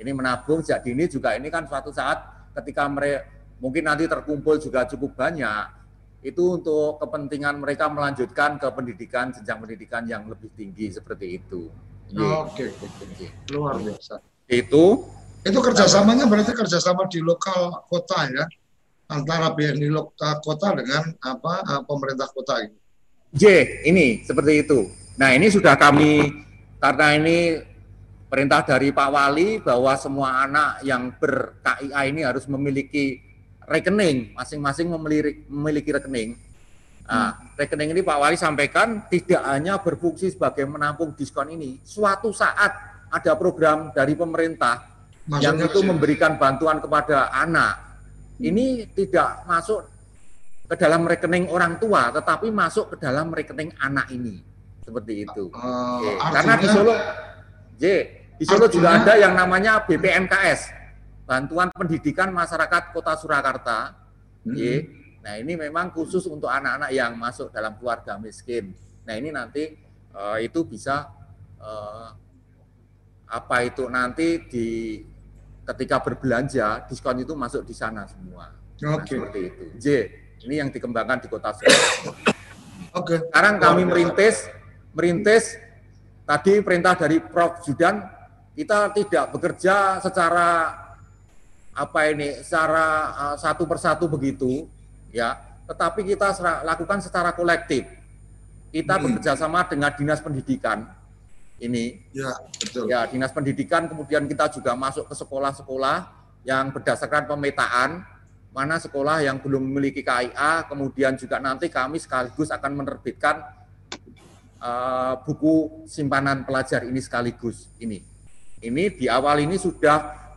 ini menabung sejak dini juga ini kan suatu saat ketika mereka mungkin nanti terkumpul juga cukup banyak itu untuk kepentingan mereka melanjutkan ke pendidikan jenjang pendidikan yang lebih tinggi seperti itu. Iya. Oke, oke, oke. Luar biasa. Itu itu kerjasamanya berarti kerjasama di lokal kota ya antara BNI lokal kota dengan apa eh, pemerintah kota itu. J ini seperti itu. Nah ini sudah kami karena ini perintah dari Pak Wali bahwa semua anak yang ber KIA ini harus memiliki rekening, masing-masing memiliki, rekening. Nah, hmm. rekening ini Pak Wali sampaikan tidak hanya berfungsi sebagai menampung diskon ini, suatu saat ada program dari pemerintah Maksudnya yang itu memberikan bantuan kepada anak. Hmm. Ini tidak masuk ke dalam rekening orang tua, tetapi masuk ke dalam rekening anak ini. Seperti itu. Uh, Karena di Solo, J, di Solo artinya, juga ada yang namanya BPMKS, bantuan pendidikan masyarakat Kota Surakarta. Hmm. Y. Nah ini memang khusus untuk anak-anak yang masuk dalam keluarga miskin. Nah ini nanti uh, itu bisa uh, apa itu nanti di ketika berbelanja diskon itu masuk di sana semua. Nah, Oke. Okay. seperti itu. J. Ini yang dikembangkan di Kota Surakarta. Oke. Okay. Sekarang kami merintis merintis tadi perintah dari Prof Judan kita tidak bekerja secara apa ini secara uh, satu persatu begitu ya. Tetapi kita lakukan secara kolektif. Kita hmm. bekerja sama dengan dinas pendidikan ini. Ya betul. Ya dinas pendidikan kemudian kita juga masuk ke sekolah-sekolah yang berdasarkan pemetaan mana sekolah yang belum memiliki KIA kemudian juga nanti kami sekaligus akan menerbitkan uh, buku simpanan pelajar ini sekaligus ini. Ini di awal ini sudah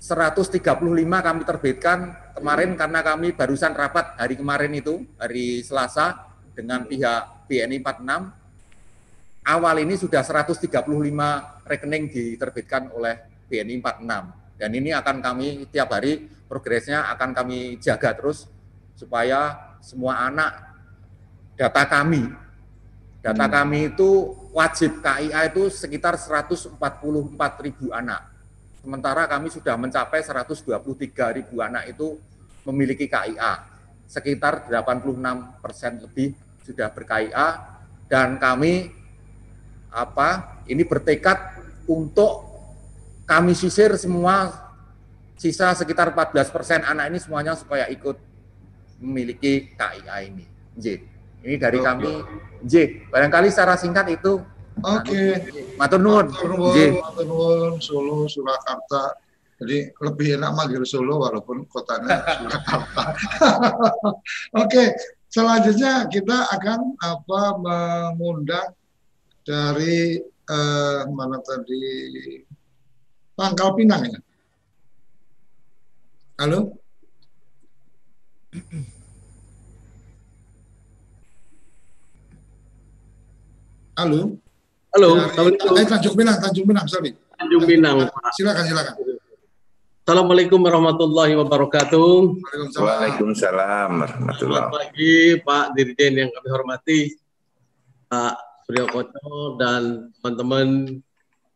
135 kami terbitkan kemarin karena kami barusan rapat hari kemarin itu, hari Selasa dengan pihak BNI 46. Awal ini sudah 135 rekening diterbitkan oleh BNI 46. Dan ini akan kami tiap hari progresnya akan kami jaga terus supaya semua anak data kami data hmm. kami itu wajib KIA itu sekitar 144 ribu anak Sementara kami sudah mencapai 123 ribu anak itu memiliki KIA. Sekitar 86 persen lebih sudah ber-KIA dan kami apa ini bertekad untuk kami sisir semua sisa sekitar 14 persen anak ini semuanya supaya ikut memiliki KIA ini. J. Ini dari kami J. Barangkali secara singkat itu Oke. Okay. Matur nuwun. Matur nuwun, Solo, Surakarta. Jadi lebih enak manggil Solo walaupun kotanya Surakarta. Oke, okay. selanjutnya kita akan apa mengundang dari eh, mana tadi Pangkal Pinang ya. Halo? Halo? Halo, Assalamualaikum. Eh, Tanjung Pinang, Tanjung Pinang, sorry. Tanjung Pinang. Silakan, silakan. Assalamualaikum warahmatullahi wabarakatuh. Waalaikumsalam warahmatullahi Selamat pagi Pak Dirjen yang kami hormati, Pak Surya Koco dan teman-teman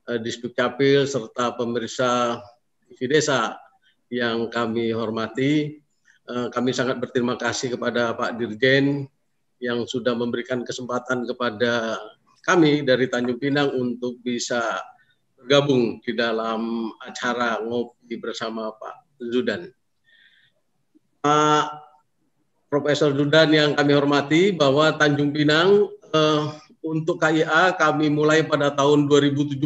uh, di Capil serta pemirsa TV Desa yang kami hormati. Uh, kami sangat berterima kasih kepada Pak Dirjen yang sudah memberikan kesempatan kepada kami dari Tanjung Pinang untuk bisa bergabung di dalam acara ngopi bersama Pak Zudan. Pak Profesor Zudan yang kami hormati bahwa Tanjung Pinang eh, untuk KIA kami mulai pada tahun 2017.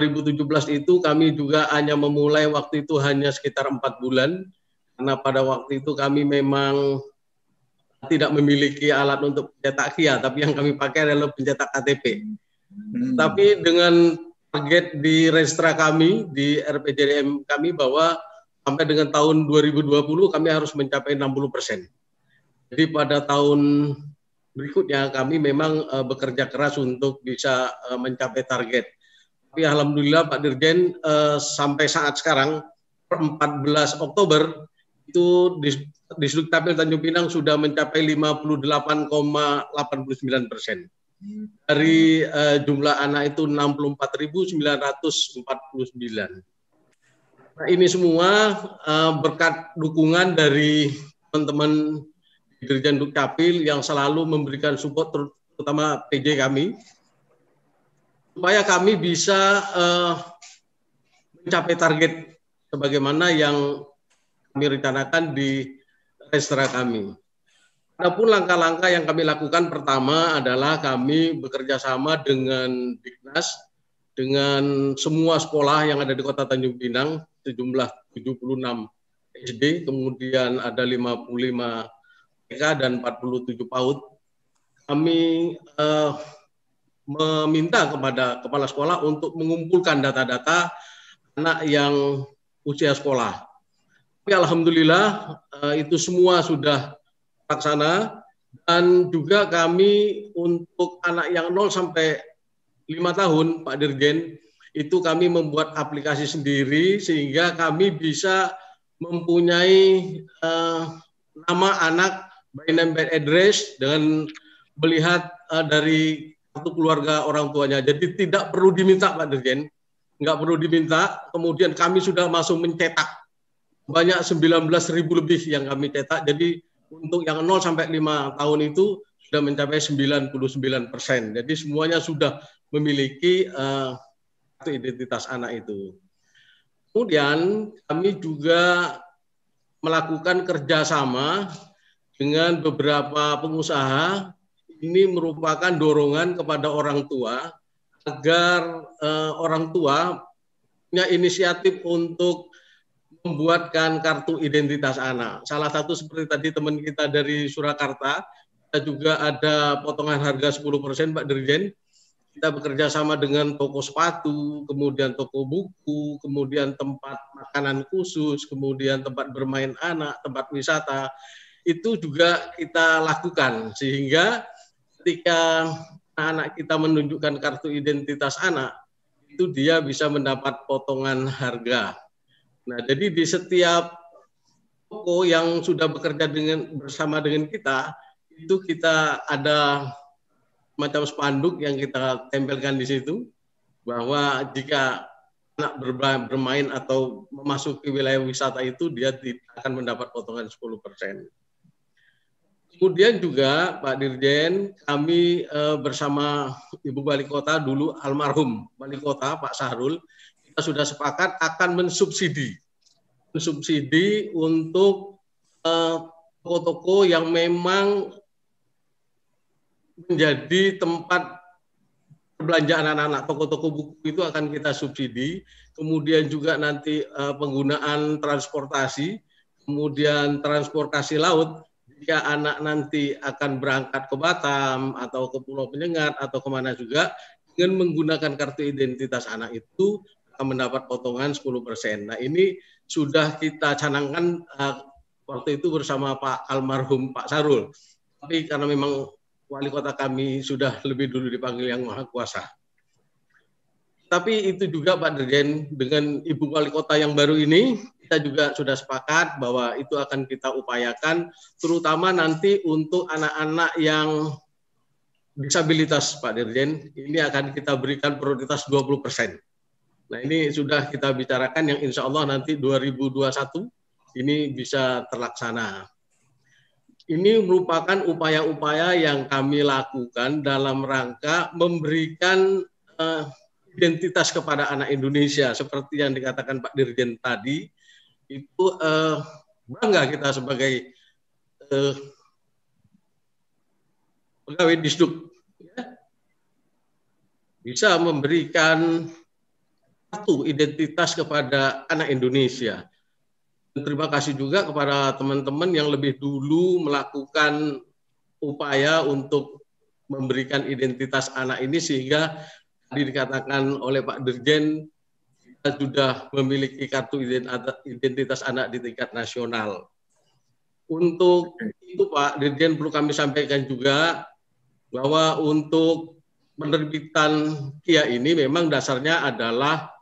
2017 itu kami juga hanya memulai waktu itu hanya sekitar empat bulan karena pada waktu itu kami memang tidak memiliki alat untuk pencetak KIA, tapi yang kami pakai adalah pencetak KTP. Hmm. Tapi dengan target di restra kami, di RPJDM kami bahwa sampai dengan tahun 2020 kami harus mencapai 60 persen. Jadi pada tahun berikutnya kami memang uh, bekerja keras untuk bisa uh, mencapai target. Tapi alhamdulillah Pak Dirjen uh, sampai saat sekarang per 14 Oktober itu di, di Tabel Tanjung Pinang sudah mencapai 58,89 persen. Dari uh, jumlah anak itu 64.949. Nah, ini semua uh, berkat dukungan dari teman-teman Dirjen Dukcapil yang selalu memberikan support terutama PJ kami supaya kami bisa uh, mencapai target sebagaimana yang kami rencanakan di restoran kami. Adapun langkah-langkah yang kami lakukan pertama adalah kami bekerja sama dengan Dignas, dengan semua sekolah yang ada di Kota Tanjung Pinang, sejumlah 76 SD, kemudian ada 55 TK dan 47 PAUD. Kami uh, meminta kepada kepala sekolah untuk mengumpulkan data-data anak yang usia sekolah. Tapi alhamdulillah uh, itu semua sudah terlaksana dan juga kami untuk anak yang 0 sampai 5 tahun Pak Dirjen itu kami membuat aplikasi sendiri sehingga kami bisa mempunyai uh, nama anak by name by address dengan melihat uh, dari kartu keluarga orang tuanya. Jadi tidak perlu diminta Pak Dirjen, nggak perlu diminta. Kemudian kami sudah masuk mencetak banyak 19 ribu lebih yang kami cetak. Jadi untuk yang 0 sampai 5 tahun itu sudah mencapai 99 persen. Jadi semuanya sudah memiliki uh, identitas anak itu. Kemudian kami juga melakukan kerjasama dengan beberapa pengusaha. Ini merupakan dorongan kepada orang tua agar uh, orang tua punya inisiatif untuk membuatkan kartu identitas anak. Salah satu seperti tadi teman kita dari Surakarta, kita juga ada potongan harga 10% Pak Dirjen kita bekerja sama dengan toko sepatu, kemudian toko buku, kemudian tempat makanan khusus, kemudian tempat bermain anak, tempat wisata, itu juga kita lakukan sehingga ketika anak kita menunjukkan kartu identitas anak, itu dia bisa mendapat potongan harga. Nah, jadi di setiap toko yang sudah bekerja dengan bersama dengan kita, itu kita ada macam spanduk yang kita tempelkan di situ bahwa jika anak bermain atau memasuki wilayah wisata itu dia akan mendapat potongan 10%. Kemudian juga Pak Dirjen, kami eh, bersama Ibu Wali Kota dulu almarhum Wali Kota Pak Sahrul, kita sudah sepakat akan mensubsidi. Mensubsidi untuk eh, toko-toko yang memang menjadi tempat perbelanjaan anak-anak. Toko-toko buku itu akan kita subsidi. Kemudian juga nanti uh, penggunaan transportasi. Kemudian transportasi laut. Jika anak nanti akan berangkat ke Batam atau ke Pulau Penyengat atau ke mana juga dengan menggunakan kartu identitas anak itu mendapat potongan 10%. Nah ini sudah kita canangkan uh, waktu itu bersama Pak almarhum Pak Sarul. Tapi karena memang wali kota kami sudah lebih dulu dipanggil yang maha kuasa. Tapi itu juga Pak Dirjen dengan Ibu Wali Kota yang baru ini, kita juga sudah sepakat bahwa itu akan kita upayakan, terutama nanti untuk anak-anak yang disabilitas Pak Dirjen, ini akan kita berikan prioritas 20 persen. Nah ini sudah kita bicarakan yang insya Allah nanti 2021 ini bisa terlaksana. Ini merupakan upaya-upaya yang kami lakukan dalam rangka memberikan uh, identitas kepada anak Indonesia. Seperti yang dikatakan Pak Dirjen tadi itu uh, bangga kita sebagai uh, pegawai disduk ya, bisa memberikan satu identitas kepada anak Indonesia terima kasih juga kepada teman-teman yang lebih dulu melakukan upaya untuk memberikan identitas anak ini sehingga tadi dikatakan oleh Pak Dirjen kita sudah memiliki kartu identitas anak di tingkat nasional. Untuk itu Pak Dirjen perlu kami sampaikan juga bahwa untuk penerbitan KIA ini memang dasarnya adalah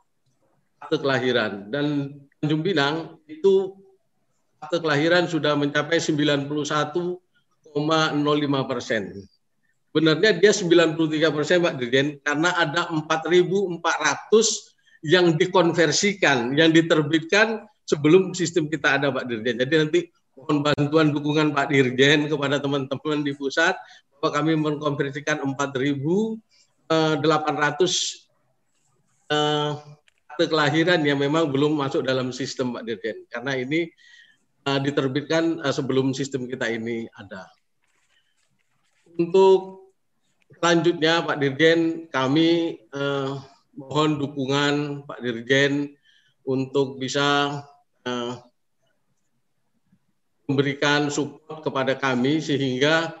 akte kelahiran dan Tanjung Pinang itu akte kelahiran sudah mencapai 91,05 persen. Benarnya dia 93 persen Pak Dirjen karena ada 4.400 yang dikonversikan, yang diterbitkan sebelum sistem kita ada Pak Dirjen. Jadi nanti mohon bantuan dukungan Pak Dirjen kepada teman-teman di pusat bahwa kami mengkonversikan 4.800 uh, akte kelahiran yang memang belum masuk dalam sistem Pak Dirjen karena ini uh, diterbitkan uh, sebelum sistem kita ini ada. Untuk selanjutnya Pak Dirjen kami uh, mohon dukungan Pak Dirjen untuk bisa uh, memberikan support kepada kami sehingga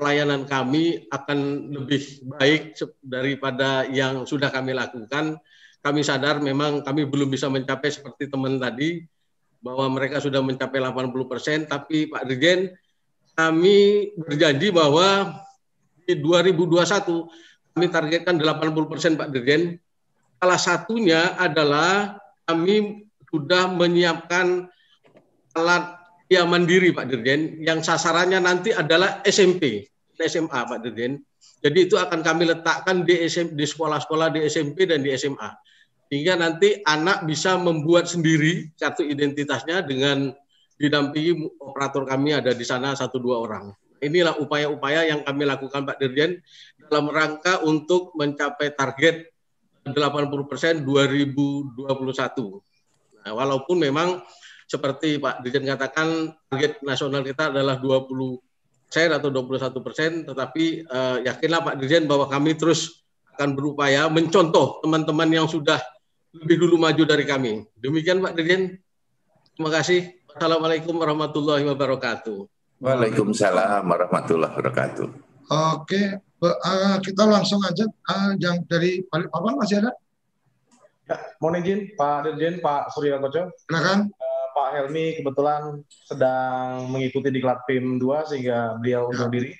pelayanan kami akan lebih baik daripada yang sudah kami lakukan. Kami sadar memang kami belum bisa mencapai seperti teman tadi bahwa mereka sudah mencapai 80 persen, tapi Pak Dirjen kami berjanji bahwa di 2021 kami targetkan 80 persen Pak Dirjen. Salah satunya adalah kami sudah menyiapkan alat Ya mandiri Pak Dirjen, yang sasarannya nanti adalah SMP, SMA Pak Dirjen. Jadi itu akan kami letakkan di SM, di sekolah-sekolah di SMP dan di SMA. Hingga nanti anak bisa membuat sendiri kartu identitasnya dengan didampingi operator kami ada di sana satu dua orang. Inilah upaya-upaya yang kami lakukan Pak Dirjen dalam rangka untuk mencapai target 80 persen 2021. Nah, walaupun memang seperti Pak Dirjen katakan target nasional kita adalah 20 persen atau 21 persen, tetapi uh, yakinlah Pak Dirjen bahwa kami terus akan berupaya mencontoh teman-teman yang sudah lebih dulu maju dari kami. Demikian Pak Dirjen. Terima kasih. Assalamualaikum warahmatullahi wabarakatuh. Waalaikumsalam warahmatullahi wabarakatuh. Oke, uh, kita langsung aja uh, yang dari Balikpapan masih ada? Ya, mohon izin Pak Dirjen, Pak Surya Koco. Silakan. Pak Helmi kebetulan sedang mengikuti di Klat PIM 2 sehingga beliau undur ya. diri.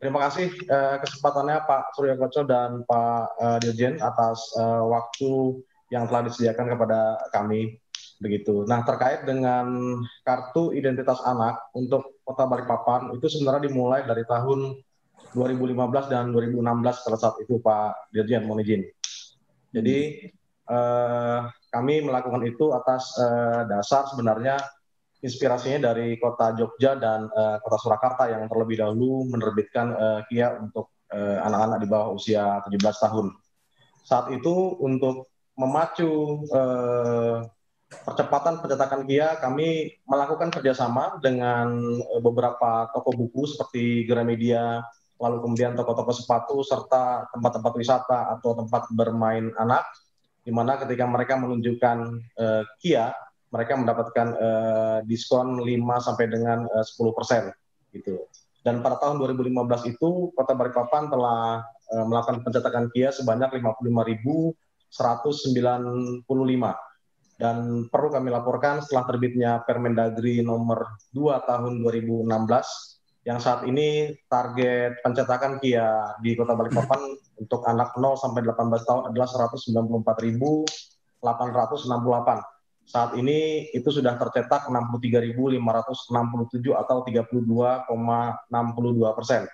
Terima kasih uh, kesempatannya Pak Surya Koco dan Pak uh, Dirjen atas uh, waktu yang telah disediakan kepada kami begitu. Nah terkait dengan kartu identitas anak untuk Kota Balikpapan itu sebenarnya dimulai dari tahun 2015 dan 2016 pada saat itu Pak Dirjen mohon izin. Jadi eh, kami melakukan itu atas uh, dasar sebenarnya inspirasinya dari kota Jogja dan uh, kota Surakarta yang terlebih dahulu menerbitkan uh, KIA untuk anak-anak uh, di bawah usia 17 tahun. Saat itu untuk memacu uh, percepatan pencetakan KIA, kami melakukan kerjasama dengan beberapa toko buku seperti Gramedia, lalu kemudian toko-toko sepatu, serta tempat-tempat wisata atau tempat bermain anak di mana ketika mereka menunjukkan uh, Kia, mereka mendapatkan uh, diskon 5 sampai dengan uh, 10 persen gitu. Dan pada tahun 2015 itu Kota Balikpapan telah uh, melakukan pencetakan Kia sebanyak 55.195 dan perlu kami laporkan setelah terbitnya Permendagri nomor 2 tahun 2016 yang saat ini target pencetakan Kia di Kota Balikpapan untuk anak 0 sampai 18 tahun adalah 194.868. Saat ini itu sudah tercetak 63.567 atau 32,62 persen.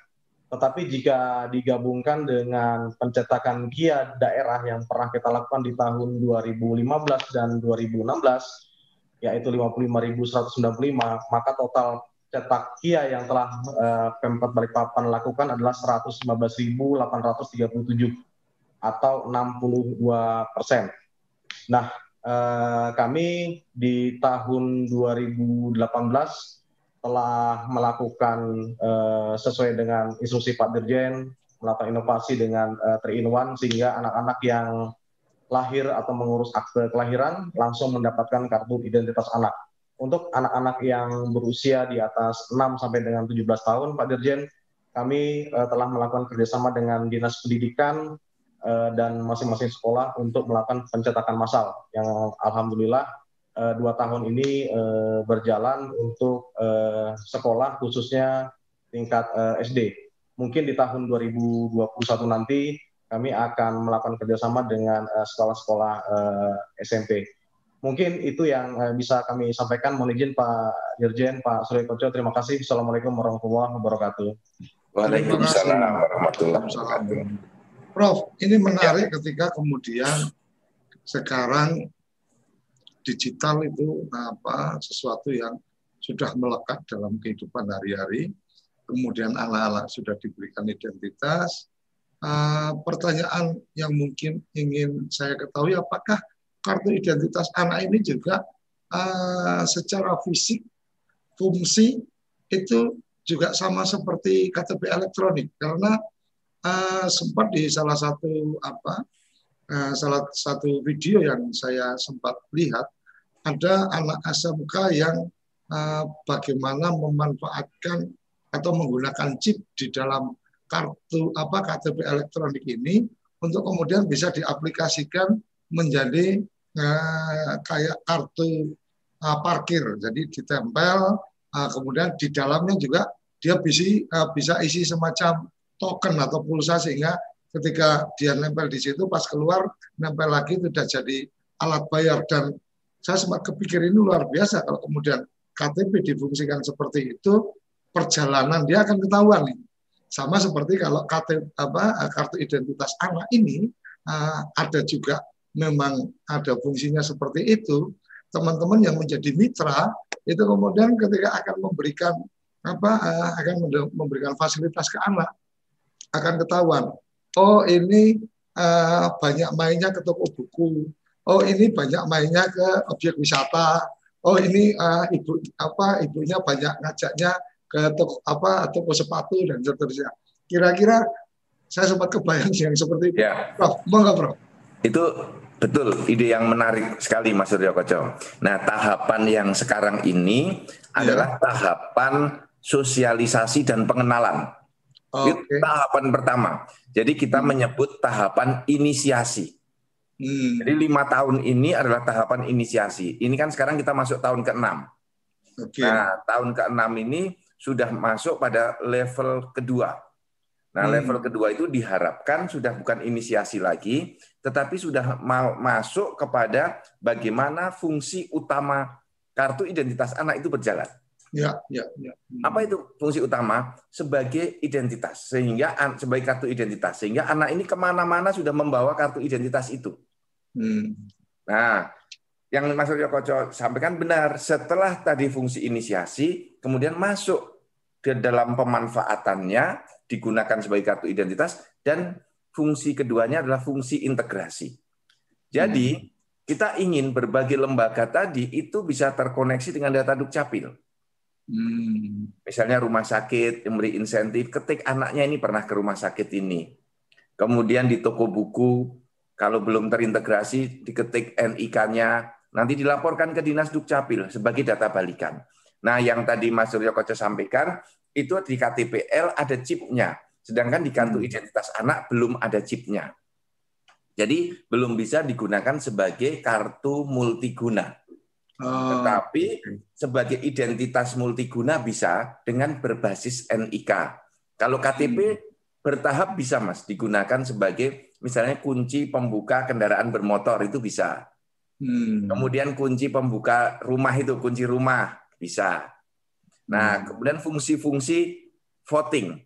Tetapi jika digabungkan dengan pencetakan Kia daerah yang pernah kita lakukan di tahun 2015 dan 2016, yaitu 55.195, maka total cetak Kia yang telah uh, Pemkot Balikpapan lakukan adalah 115.837 atau 62 persen. Nah, uh, kami di tahun 2018 telah melakukan uh, sesuai dengan instruksi Pak Dirjen melakukan inovasi dengan uh, 3 in 1 sehingga anak-anak yang lahir atau mengurus akte kelahiran langsung mendapatkan kartu identitas anak. Untuk anak-anak yang berusia di atas 6 sampai dengan 17 tahun, Pak Dirjen, kami uh, telah melakukan kerjasama dengan Dinas Pendidikan uh, dan masing-masing sekolah untuk melakukan pencetakan massal yang alhamdulillah uh, dua tahun ini uh, berjalan untuk uh, sekolah khususnya tingkat uh, SD. Mungkin di tahun 2021 nanti kami akan melakukan kerjasama dengan sekolah-sekolah uh, SMP mungkin itu yang uh, bisa kami sampaikan. Mohon izin Pak Dirjen, Pak Surya Koco. Terima kasih. Assalamualaikum warahmatullahi wabarakatuh. Waalaikumsalam warahmatullahi wabarakatuh. Prof, ini menarik ketika kemudian sekarang digital itu apa sesuatu yang sudah melekat dalam kehidupan hari-hari, kemudian anak-anak sudah diberikan identitas. Uh, pertanyaan yang mungkin ingin saya ketahui, apakah kartu identitas anak ini juga uh, secara fisik fungsi itu juga sama seperti KTP elektronik karena uh, sempat di salah satu apa uh, salah satu video yang saya sempat lihat ada anak SMK yang uh, bagaimana memanfaatkan atau menggunakan chip di dalam kartu apa KTP elektronik ini untuk kemudian bisa diaplikasikan menjadi uh, kayak kartu uh, parkir. Jadi ditempel uh, kemudian di dalamnya juga dia bisa uh, bisa isi semacam token atau pulsa sehingga ketika dia nempel di situ pas keluar nempel lagi sudah jadi alat bayar dan saya sempat kepikir ini luar biasa kalau kemudian KTP difungsikan seperti itu perjalanan dia akan ketahuan nih. Sama seperti kalau KTP apa kartu identitas anak ini uh, ada juga memang ada fungsinya seperti itu, teman-teman yang menjadi mitra itu kemudian ketika akan memberikan apa uh, akan memberikan fasilitas ke anak akan ketahuan oh ini uh, banyak mainnya ke toko buku oh ini banyak mainnya ke objek wisata oh ini uh, ibu apa ibunya banyak ngajaknya ke toko apa toko sepatu dan seterusnya. Kira-kira saya sempat kebayang yang seperti itu. Ya. Prof, monggo Prof. Itu betul ide yang menarik sekali Mas Suryo Koco. Nah, tahapan yang sekarang ini ya. adalah tahapan sosialisasi dan pengenalan. Okay. Itu tahapan pertama. Jadi kita hmm. menyebut tahapan inisiasi. Hmm. Jadi lima tahun ini adalah tahapan inisiasi. Ini kan sekarang kita masuk tahun ke-6. Okay. Nah, tahun ke-6 ini sudah masuk pada level kedua. Nah, hmm. level kedua itu diharapkan sudah bukan inisiasi lagi, tetapi sudah mau masuk kepada bagaimana fungsi utama kartu identitas anak itu berjalan. Ya, ya, ya. Apa itu fungsi utama? Sebagai identitas, sehingga sebagai kartu identitas, sehingga anak ini ke mana-mana sudah membawa kartu identitas itu. Hmm. Nah, yang Mas Koco sampaikan benar. Setelah tadi fungsi inisiasi, kemudian masuk ke dalam pemanfaatannya, digunakan sebagai kartu identitas, dan fungsi keduanya adalah fungsi integrasi. Jadi, hmm. kita ingin berbagai lembaga tadi itu bisa terkoneksi dengan data Dukcapil. Hmm. Misalnya rumah sakit yang beri insentif, ketik anaknya ini pernah ke rumah sakit ini. Kemudian di toko buku, kalau belum terintegrasi, diketik NIK-nya, nanti dilaporkan ke Dinas Dukcapil sebagai data balikan. Nah, yang tadi Mas Suryo Koco sampaikan, itu di KTPL ada chipnya, sedangkan di kartu hmm. identitas anak belum ada chipnya. Jadi belum bisa digunakan sebagai kartu multiguna. Oh. Tetapi sebagai identitas multiguna bisa dengan berbasis NIK. Kalau KTP hmm. Bertahap bisa Mas digunakan sebagai misalnya kunci pembuka kendaraan bermotor itu bisa. Hmm. Kemudian kunci pembuka rumah itu, kunci rumah bisa. Nah, hmm. kemudian fungsi-fungsi voting,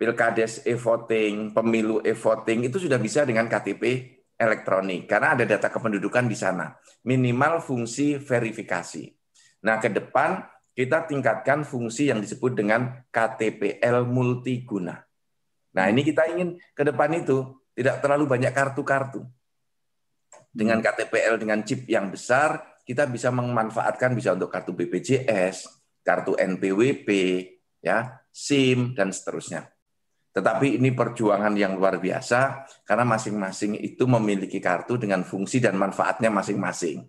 pilkades e-voting, pemilu e-voting itu sudah bisa dengan KTP elektronik karena ada data kependudukan di sana. Minimal fungsi verifikasi. Nah, ke depan kita tingkatkan fungsi yang disebut dengan KTPL multiguna. Nah, ini kita ingin ke depan itu tidak terlalu banyak kartu-kartu dengan KTPL dengan chip yang besar, kita bisa memanfaatkan bisa untuk kartu BPJS, kartu NPWP, ya, SIM dan seterusnya. Tetapi ini perjuangan yang luar biasa karena masing-masing itu memiliki kartu dengan fungsi dan manfaatnya masing-masing.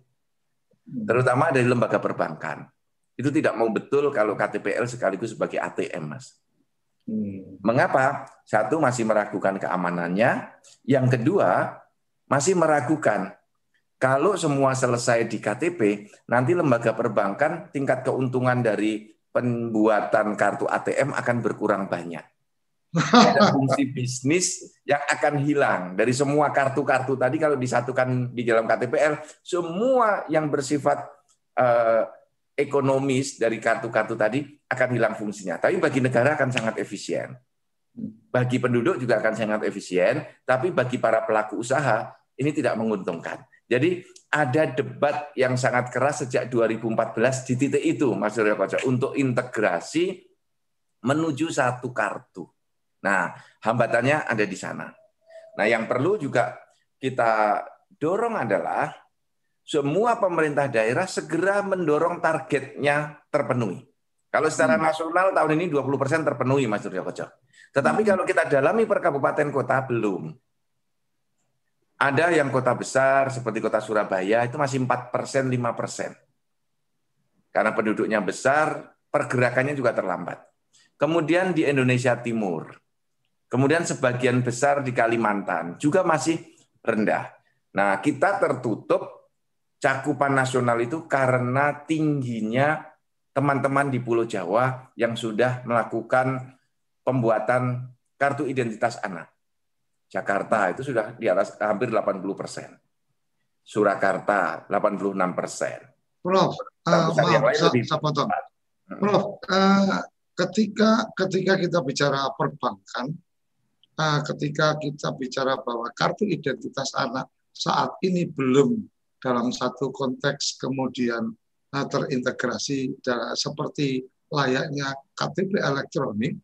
Terutama dari lembaga perbankan. Itu tidak mau betul kalau KTPL sekaligus sebagai ATM, Mas. Hmm. Mengapa? Satu masih meragukan keamanannya, yang kedua masih meragukan kalau semua selesai di KTP, nanti lembaga perbankan tingkat keuntungan dari pembuatan kartu ATM akan berkurang banyak. Ada fungsi bisnis yang akan hilang dari semua kartu-kartu tadi kalau disatukan di dalam KTPL, semua yang bersifat eh, ekonomis dari kartu-kartu tadi akan hilang fungsinya. Tapi bagi negara akan sangat efisien. Bagi penduduk juga akan sangat efisien, tapi bagi para pelaku usaha ini tidak menguntungkan. Jadi ada debat yang sangat keras sejak 2014 di titik itu, Mas Surya Koco, untuk integrasi menuju satu kartu. Nah, hambatannya ada di sana. Nah, yang perlu juga kita dorong adalah semua pemerintah daerah segera mendorong targetnya terpenuhi. Kalau secara hmm. nasional tahun ini 20% terpenuhi, Mas Surya Koco. Tetapi hmm. kalau kita dalami per kabupaten kota belum. Ada yang kota besar seperti kota Surabaya itu masih 4 persen, 5 persen. Karena penduduknya besar, pergerakannya juga terlambat. Kemudian di Indonesia Timur, kemudian sebagian besar di Kalimantan juga masih rendah. Nah, kita tertutup cakupan nasional itu karena tingginya teman-teman di Pulau Jawa yang sudah melakukan pembuatan kartu identitas anak. Jakarta itu sudah di atas hampir 80 persen. Surakarta 86 persen. Prof, uh, maaf, saya, saya potong. Prof, uh, ketika ketika kita bicara perbankan, uh, ketika kita bicara bahwa kartu identitas anak saat ini belum dalam satu konteks kemudian uh, terintegrasi seperti layaknya KTP elektronik,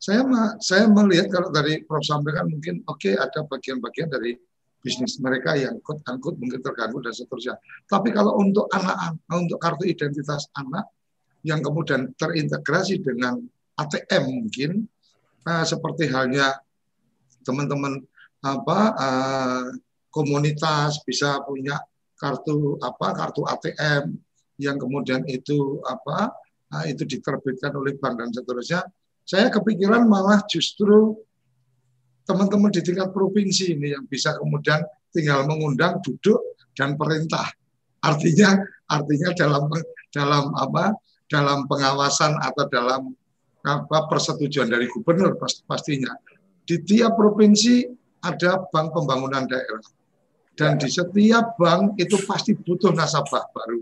saya saya melihat kalau dari Prof sampaikan mungkin oke okay, ada bagian-bagian dari bisnis mereka yang ikut angkut mungkin terganggu dan seterusnya. Tapi kalau untuk anak-anak untuk kartu identitas anak yang kemudian terintegrasi dengan ATM mungkin uh, seperti halnya teman-teman apa uh, komunitas bisa punya kartu apa kartu ATM yang kemudian itu apa uh, itu diterbitkan oleh bank dan seterusnya saya kepikiran malah justru teman-teman di tingkat provinsi ini yang bisa kemudian tinggal mengundang duduk dan perintah. Artinya artinya dalam dalam apa? dalam pengawasan atau dalam apa persetujuan dari gubernur pastinya. Di tiap provinsi ada bank pembangunan daerah. Dan di setiap bank itu pasti butuh nasabah baru.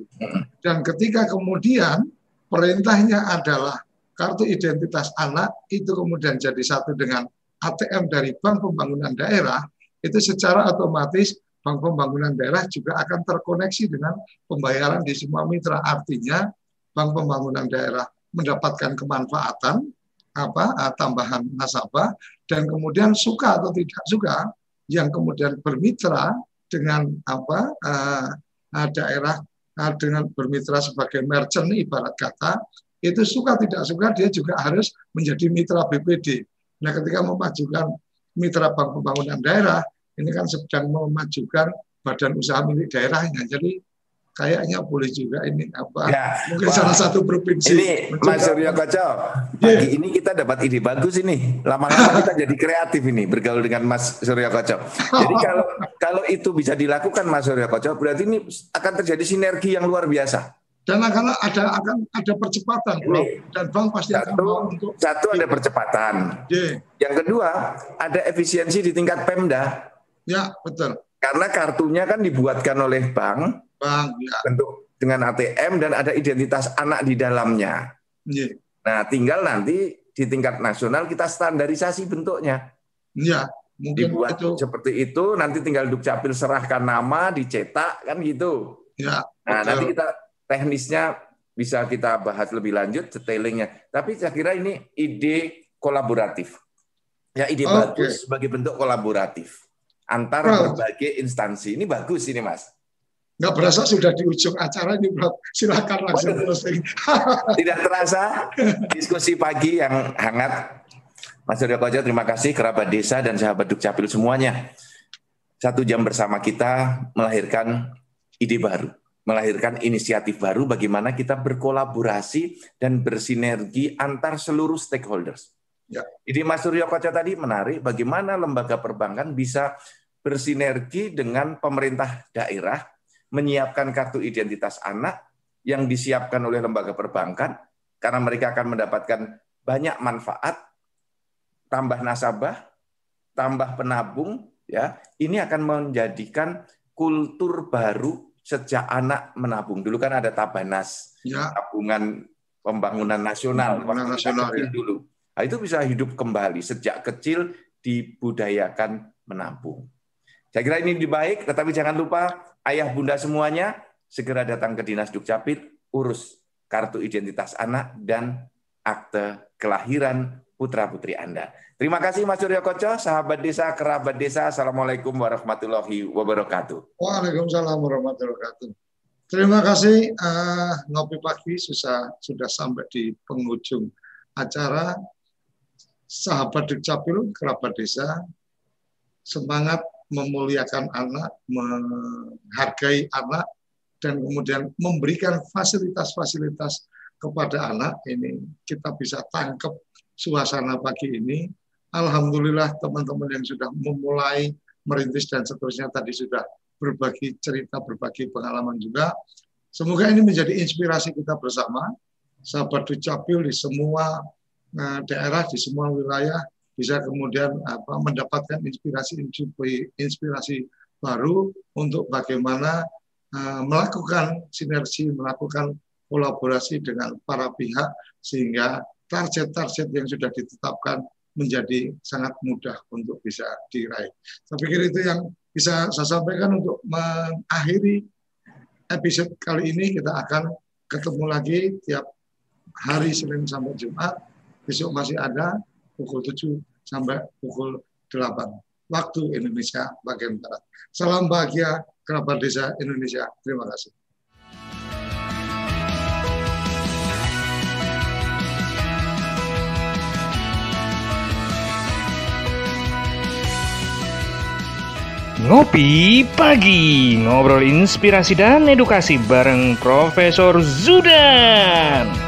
Dan ketika kemudian perintahnya adalah kartu identitas anak itu kemudian jadi satu dengan ATM dari Bank Pembangunan Daerah, itu secara otomatis Bank Pembangunan Daerah juga akan terkoneksi dengan pembayaran di semua mitra. Artinya Bank Pembangunan Daerah mendapatkan kemanfaatan apa eh, tambahan nasabah dan kemudian suka atau tidak suka yang kemudian bermitra dengan apa uh, daerah uh, dengan bermitra sebagai merchant ibarat kata itu suka tidak suka dia juga harus menjadi mitra BPD. Nah, ketika memajukan mitra bank pembangunan daerah, ini kan sedang memajukan badan usaha milik daerahnya. Jadi kayaknya boleh juga ini apa? Ya, mungkin wah, salah satu provinsi. Ini Mas Suryo Koco pagi yeah. ini kita dapat ide bagus ini. Lama-lama kita jadi kreatif ini bergaul dengan Mas Suryo Koco jadi kalau kalau itu bisa dilakukan Mas Suryo Koco berarti ini akan terjadi sinergi yang luar biasa. Dan akan ada akan ada percepatan bro. dan bank pasti satu, akan mau untuk satu ada percepatan. Yeah. yang kedua ada efisiensi di tingkat Pemda. Ya betul karena kartunya kan dibuatkan oleh bank bank ya. bentuk dengan ATM dan ada identitas anak di dalamnya yeah. nah tinggal nanti di tingkat nasional kita standarisasi bentuknya ya mungkin dibuat itu. seperti itu nanti tinggal dukcapil serahkan nama dicetak kan gitu ya nah betul. nanti kita teknisnya bisa kita bahas lebih lanjut detailingnya. Tapi saya kira ini ide kolaboratif. Ya ide okay. bagus sebagai bentuk kolaboratif antara berbagai instansi. Ini bagus ini Mas. Nggak berasa sudah di ujung acara ini, Bro. Silakan langsung closing. Tidak terasa diskusi pagi yang hangat. Mas Surya Kojo, terima kasih kerabat desa dan sahabat Dukcapil semuanya. Satu jam bersama kita melahirkan ide baru melahirkan inisiatif baru bagaimana kita berkolaborasi dan bersinergi antar seluruh stakeholders. Ya. Jadi Mas Suryo Koca tadi menarik bagaimana lembaga perbankan bisa bersinergi dengan pemerintah daerah menyiapkan kartu identitas anak yang disiapkan oleh lembaga perbankan karena mereka akan mendapatkan banyak manfaat tambah nasabah, tambah penabung ya. Ini akan menjadikan kultur baru sejak anak menabung. Dulu kan ada Tabanas, ya. tabungan pembangunan nasional, pembangunan nasional ya. dulu. Nah, itu bisa hidup kembali sejak kecil dibudayakan menabung. Saya kira ini lebih baik, tetapi jangan lupa ayah bunda semuanya segera datang ke Dinas Dukcapil, urus kartu identitas anak dan akte kelahiran putra-putri Anda. Terima kasih Mas Suryo Koco, sahabat desa, kerabat desa. Assalamualaikum warahmatullahi wabarakatuh. Waalaikumsalam warahmatullahi wabarakatuh. Terima kasih uh, ngopi pagi sudah sudah sampai di penghujung acara sahabat Dukcapil kerabat desa semangat memuliakan anak, menghargai anak dan kemudian memberikan fasilitas-fasilitas kepada anak ini kita bisa tangkap suasana pagi ini. Alhamdulillah teman-teman yang sudah memulai merintis dan seterusnya tadi sudah berbagi cerita, berbagi pengalaman juga. Semoga ini menjadi inspirasi kita bersama, sahabat Ducapil di semua uh, daerah, di semua wilayah bisa kemudian apa, mendapatkan inspirasi inspirasi baru untuk bagaimana uh, melakukan sinergi, melakukan kolaborasi dengan para pihak sehingga target-target yang sudah ditetapkan menjadi sangat mudah untuk bisa diraih. Saya pikir itu yang bisa saya sampaikan untuk mengakhiri episode kali ini. Kita akan ketemu lagi tiap hari Senin sampai Jumat. Besok masih ada pukul 7 sampai pukul 8 waktu Indonesia bagian Barat. Salam bahagia kerabat desa Indonesia. Terima kasih. Ngopi Pagi, ngobrol inspirasi dan edukasi bareng Profesor Zudan.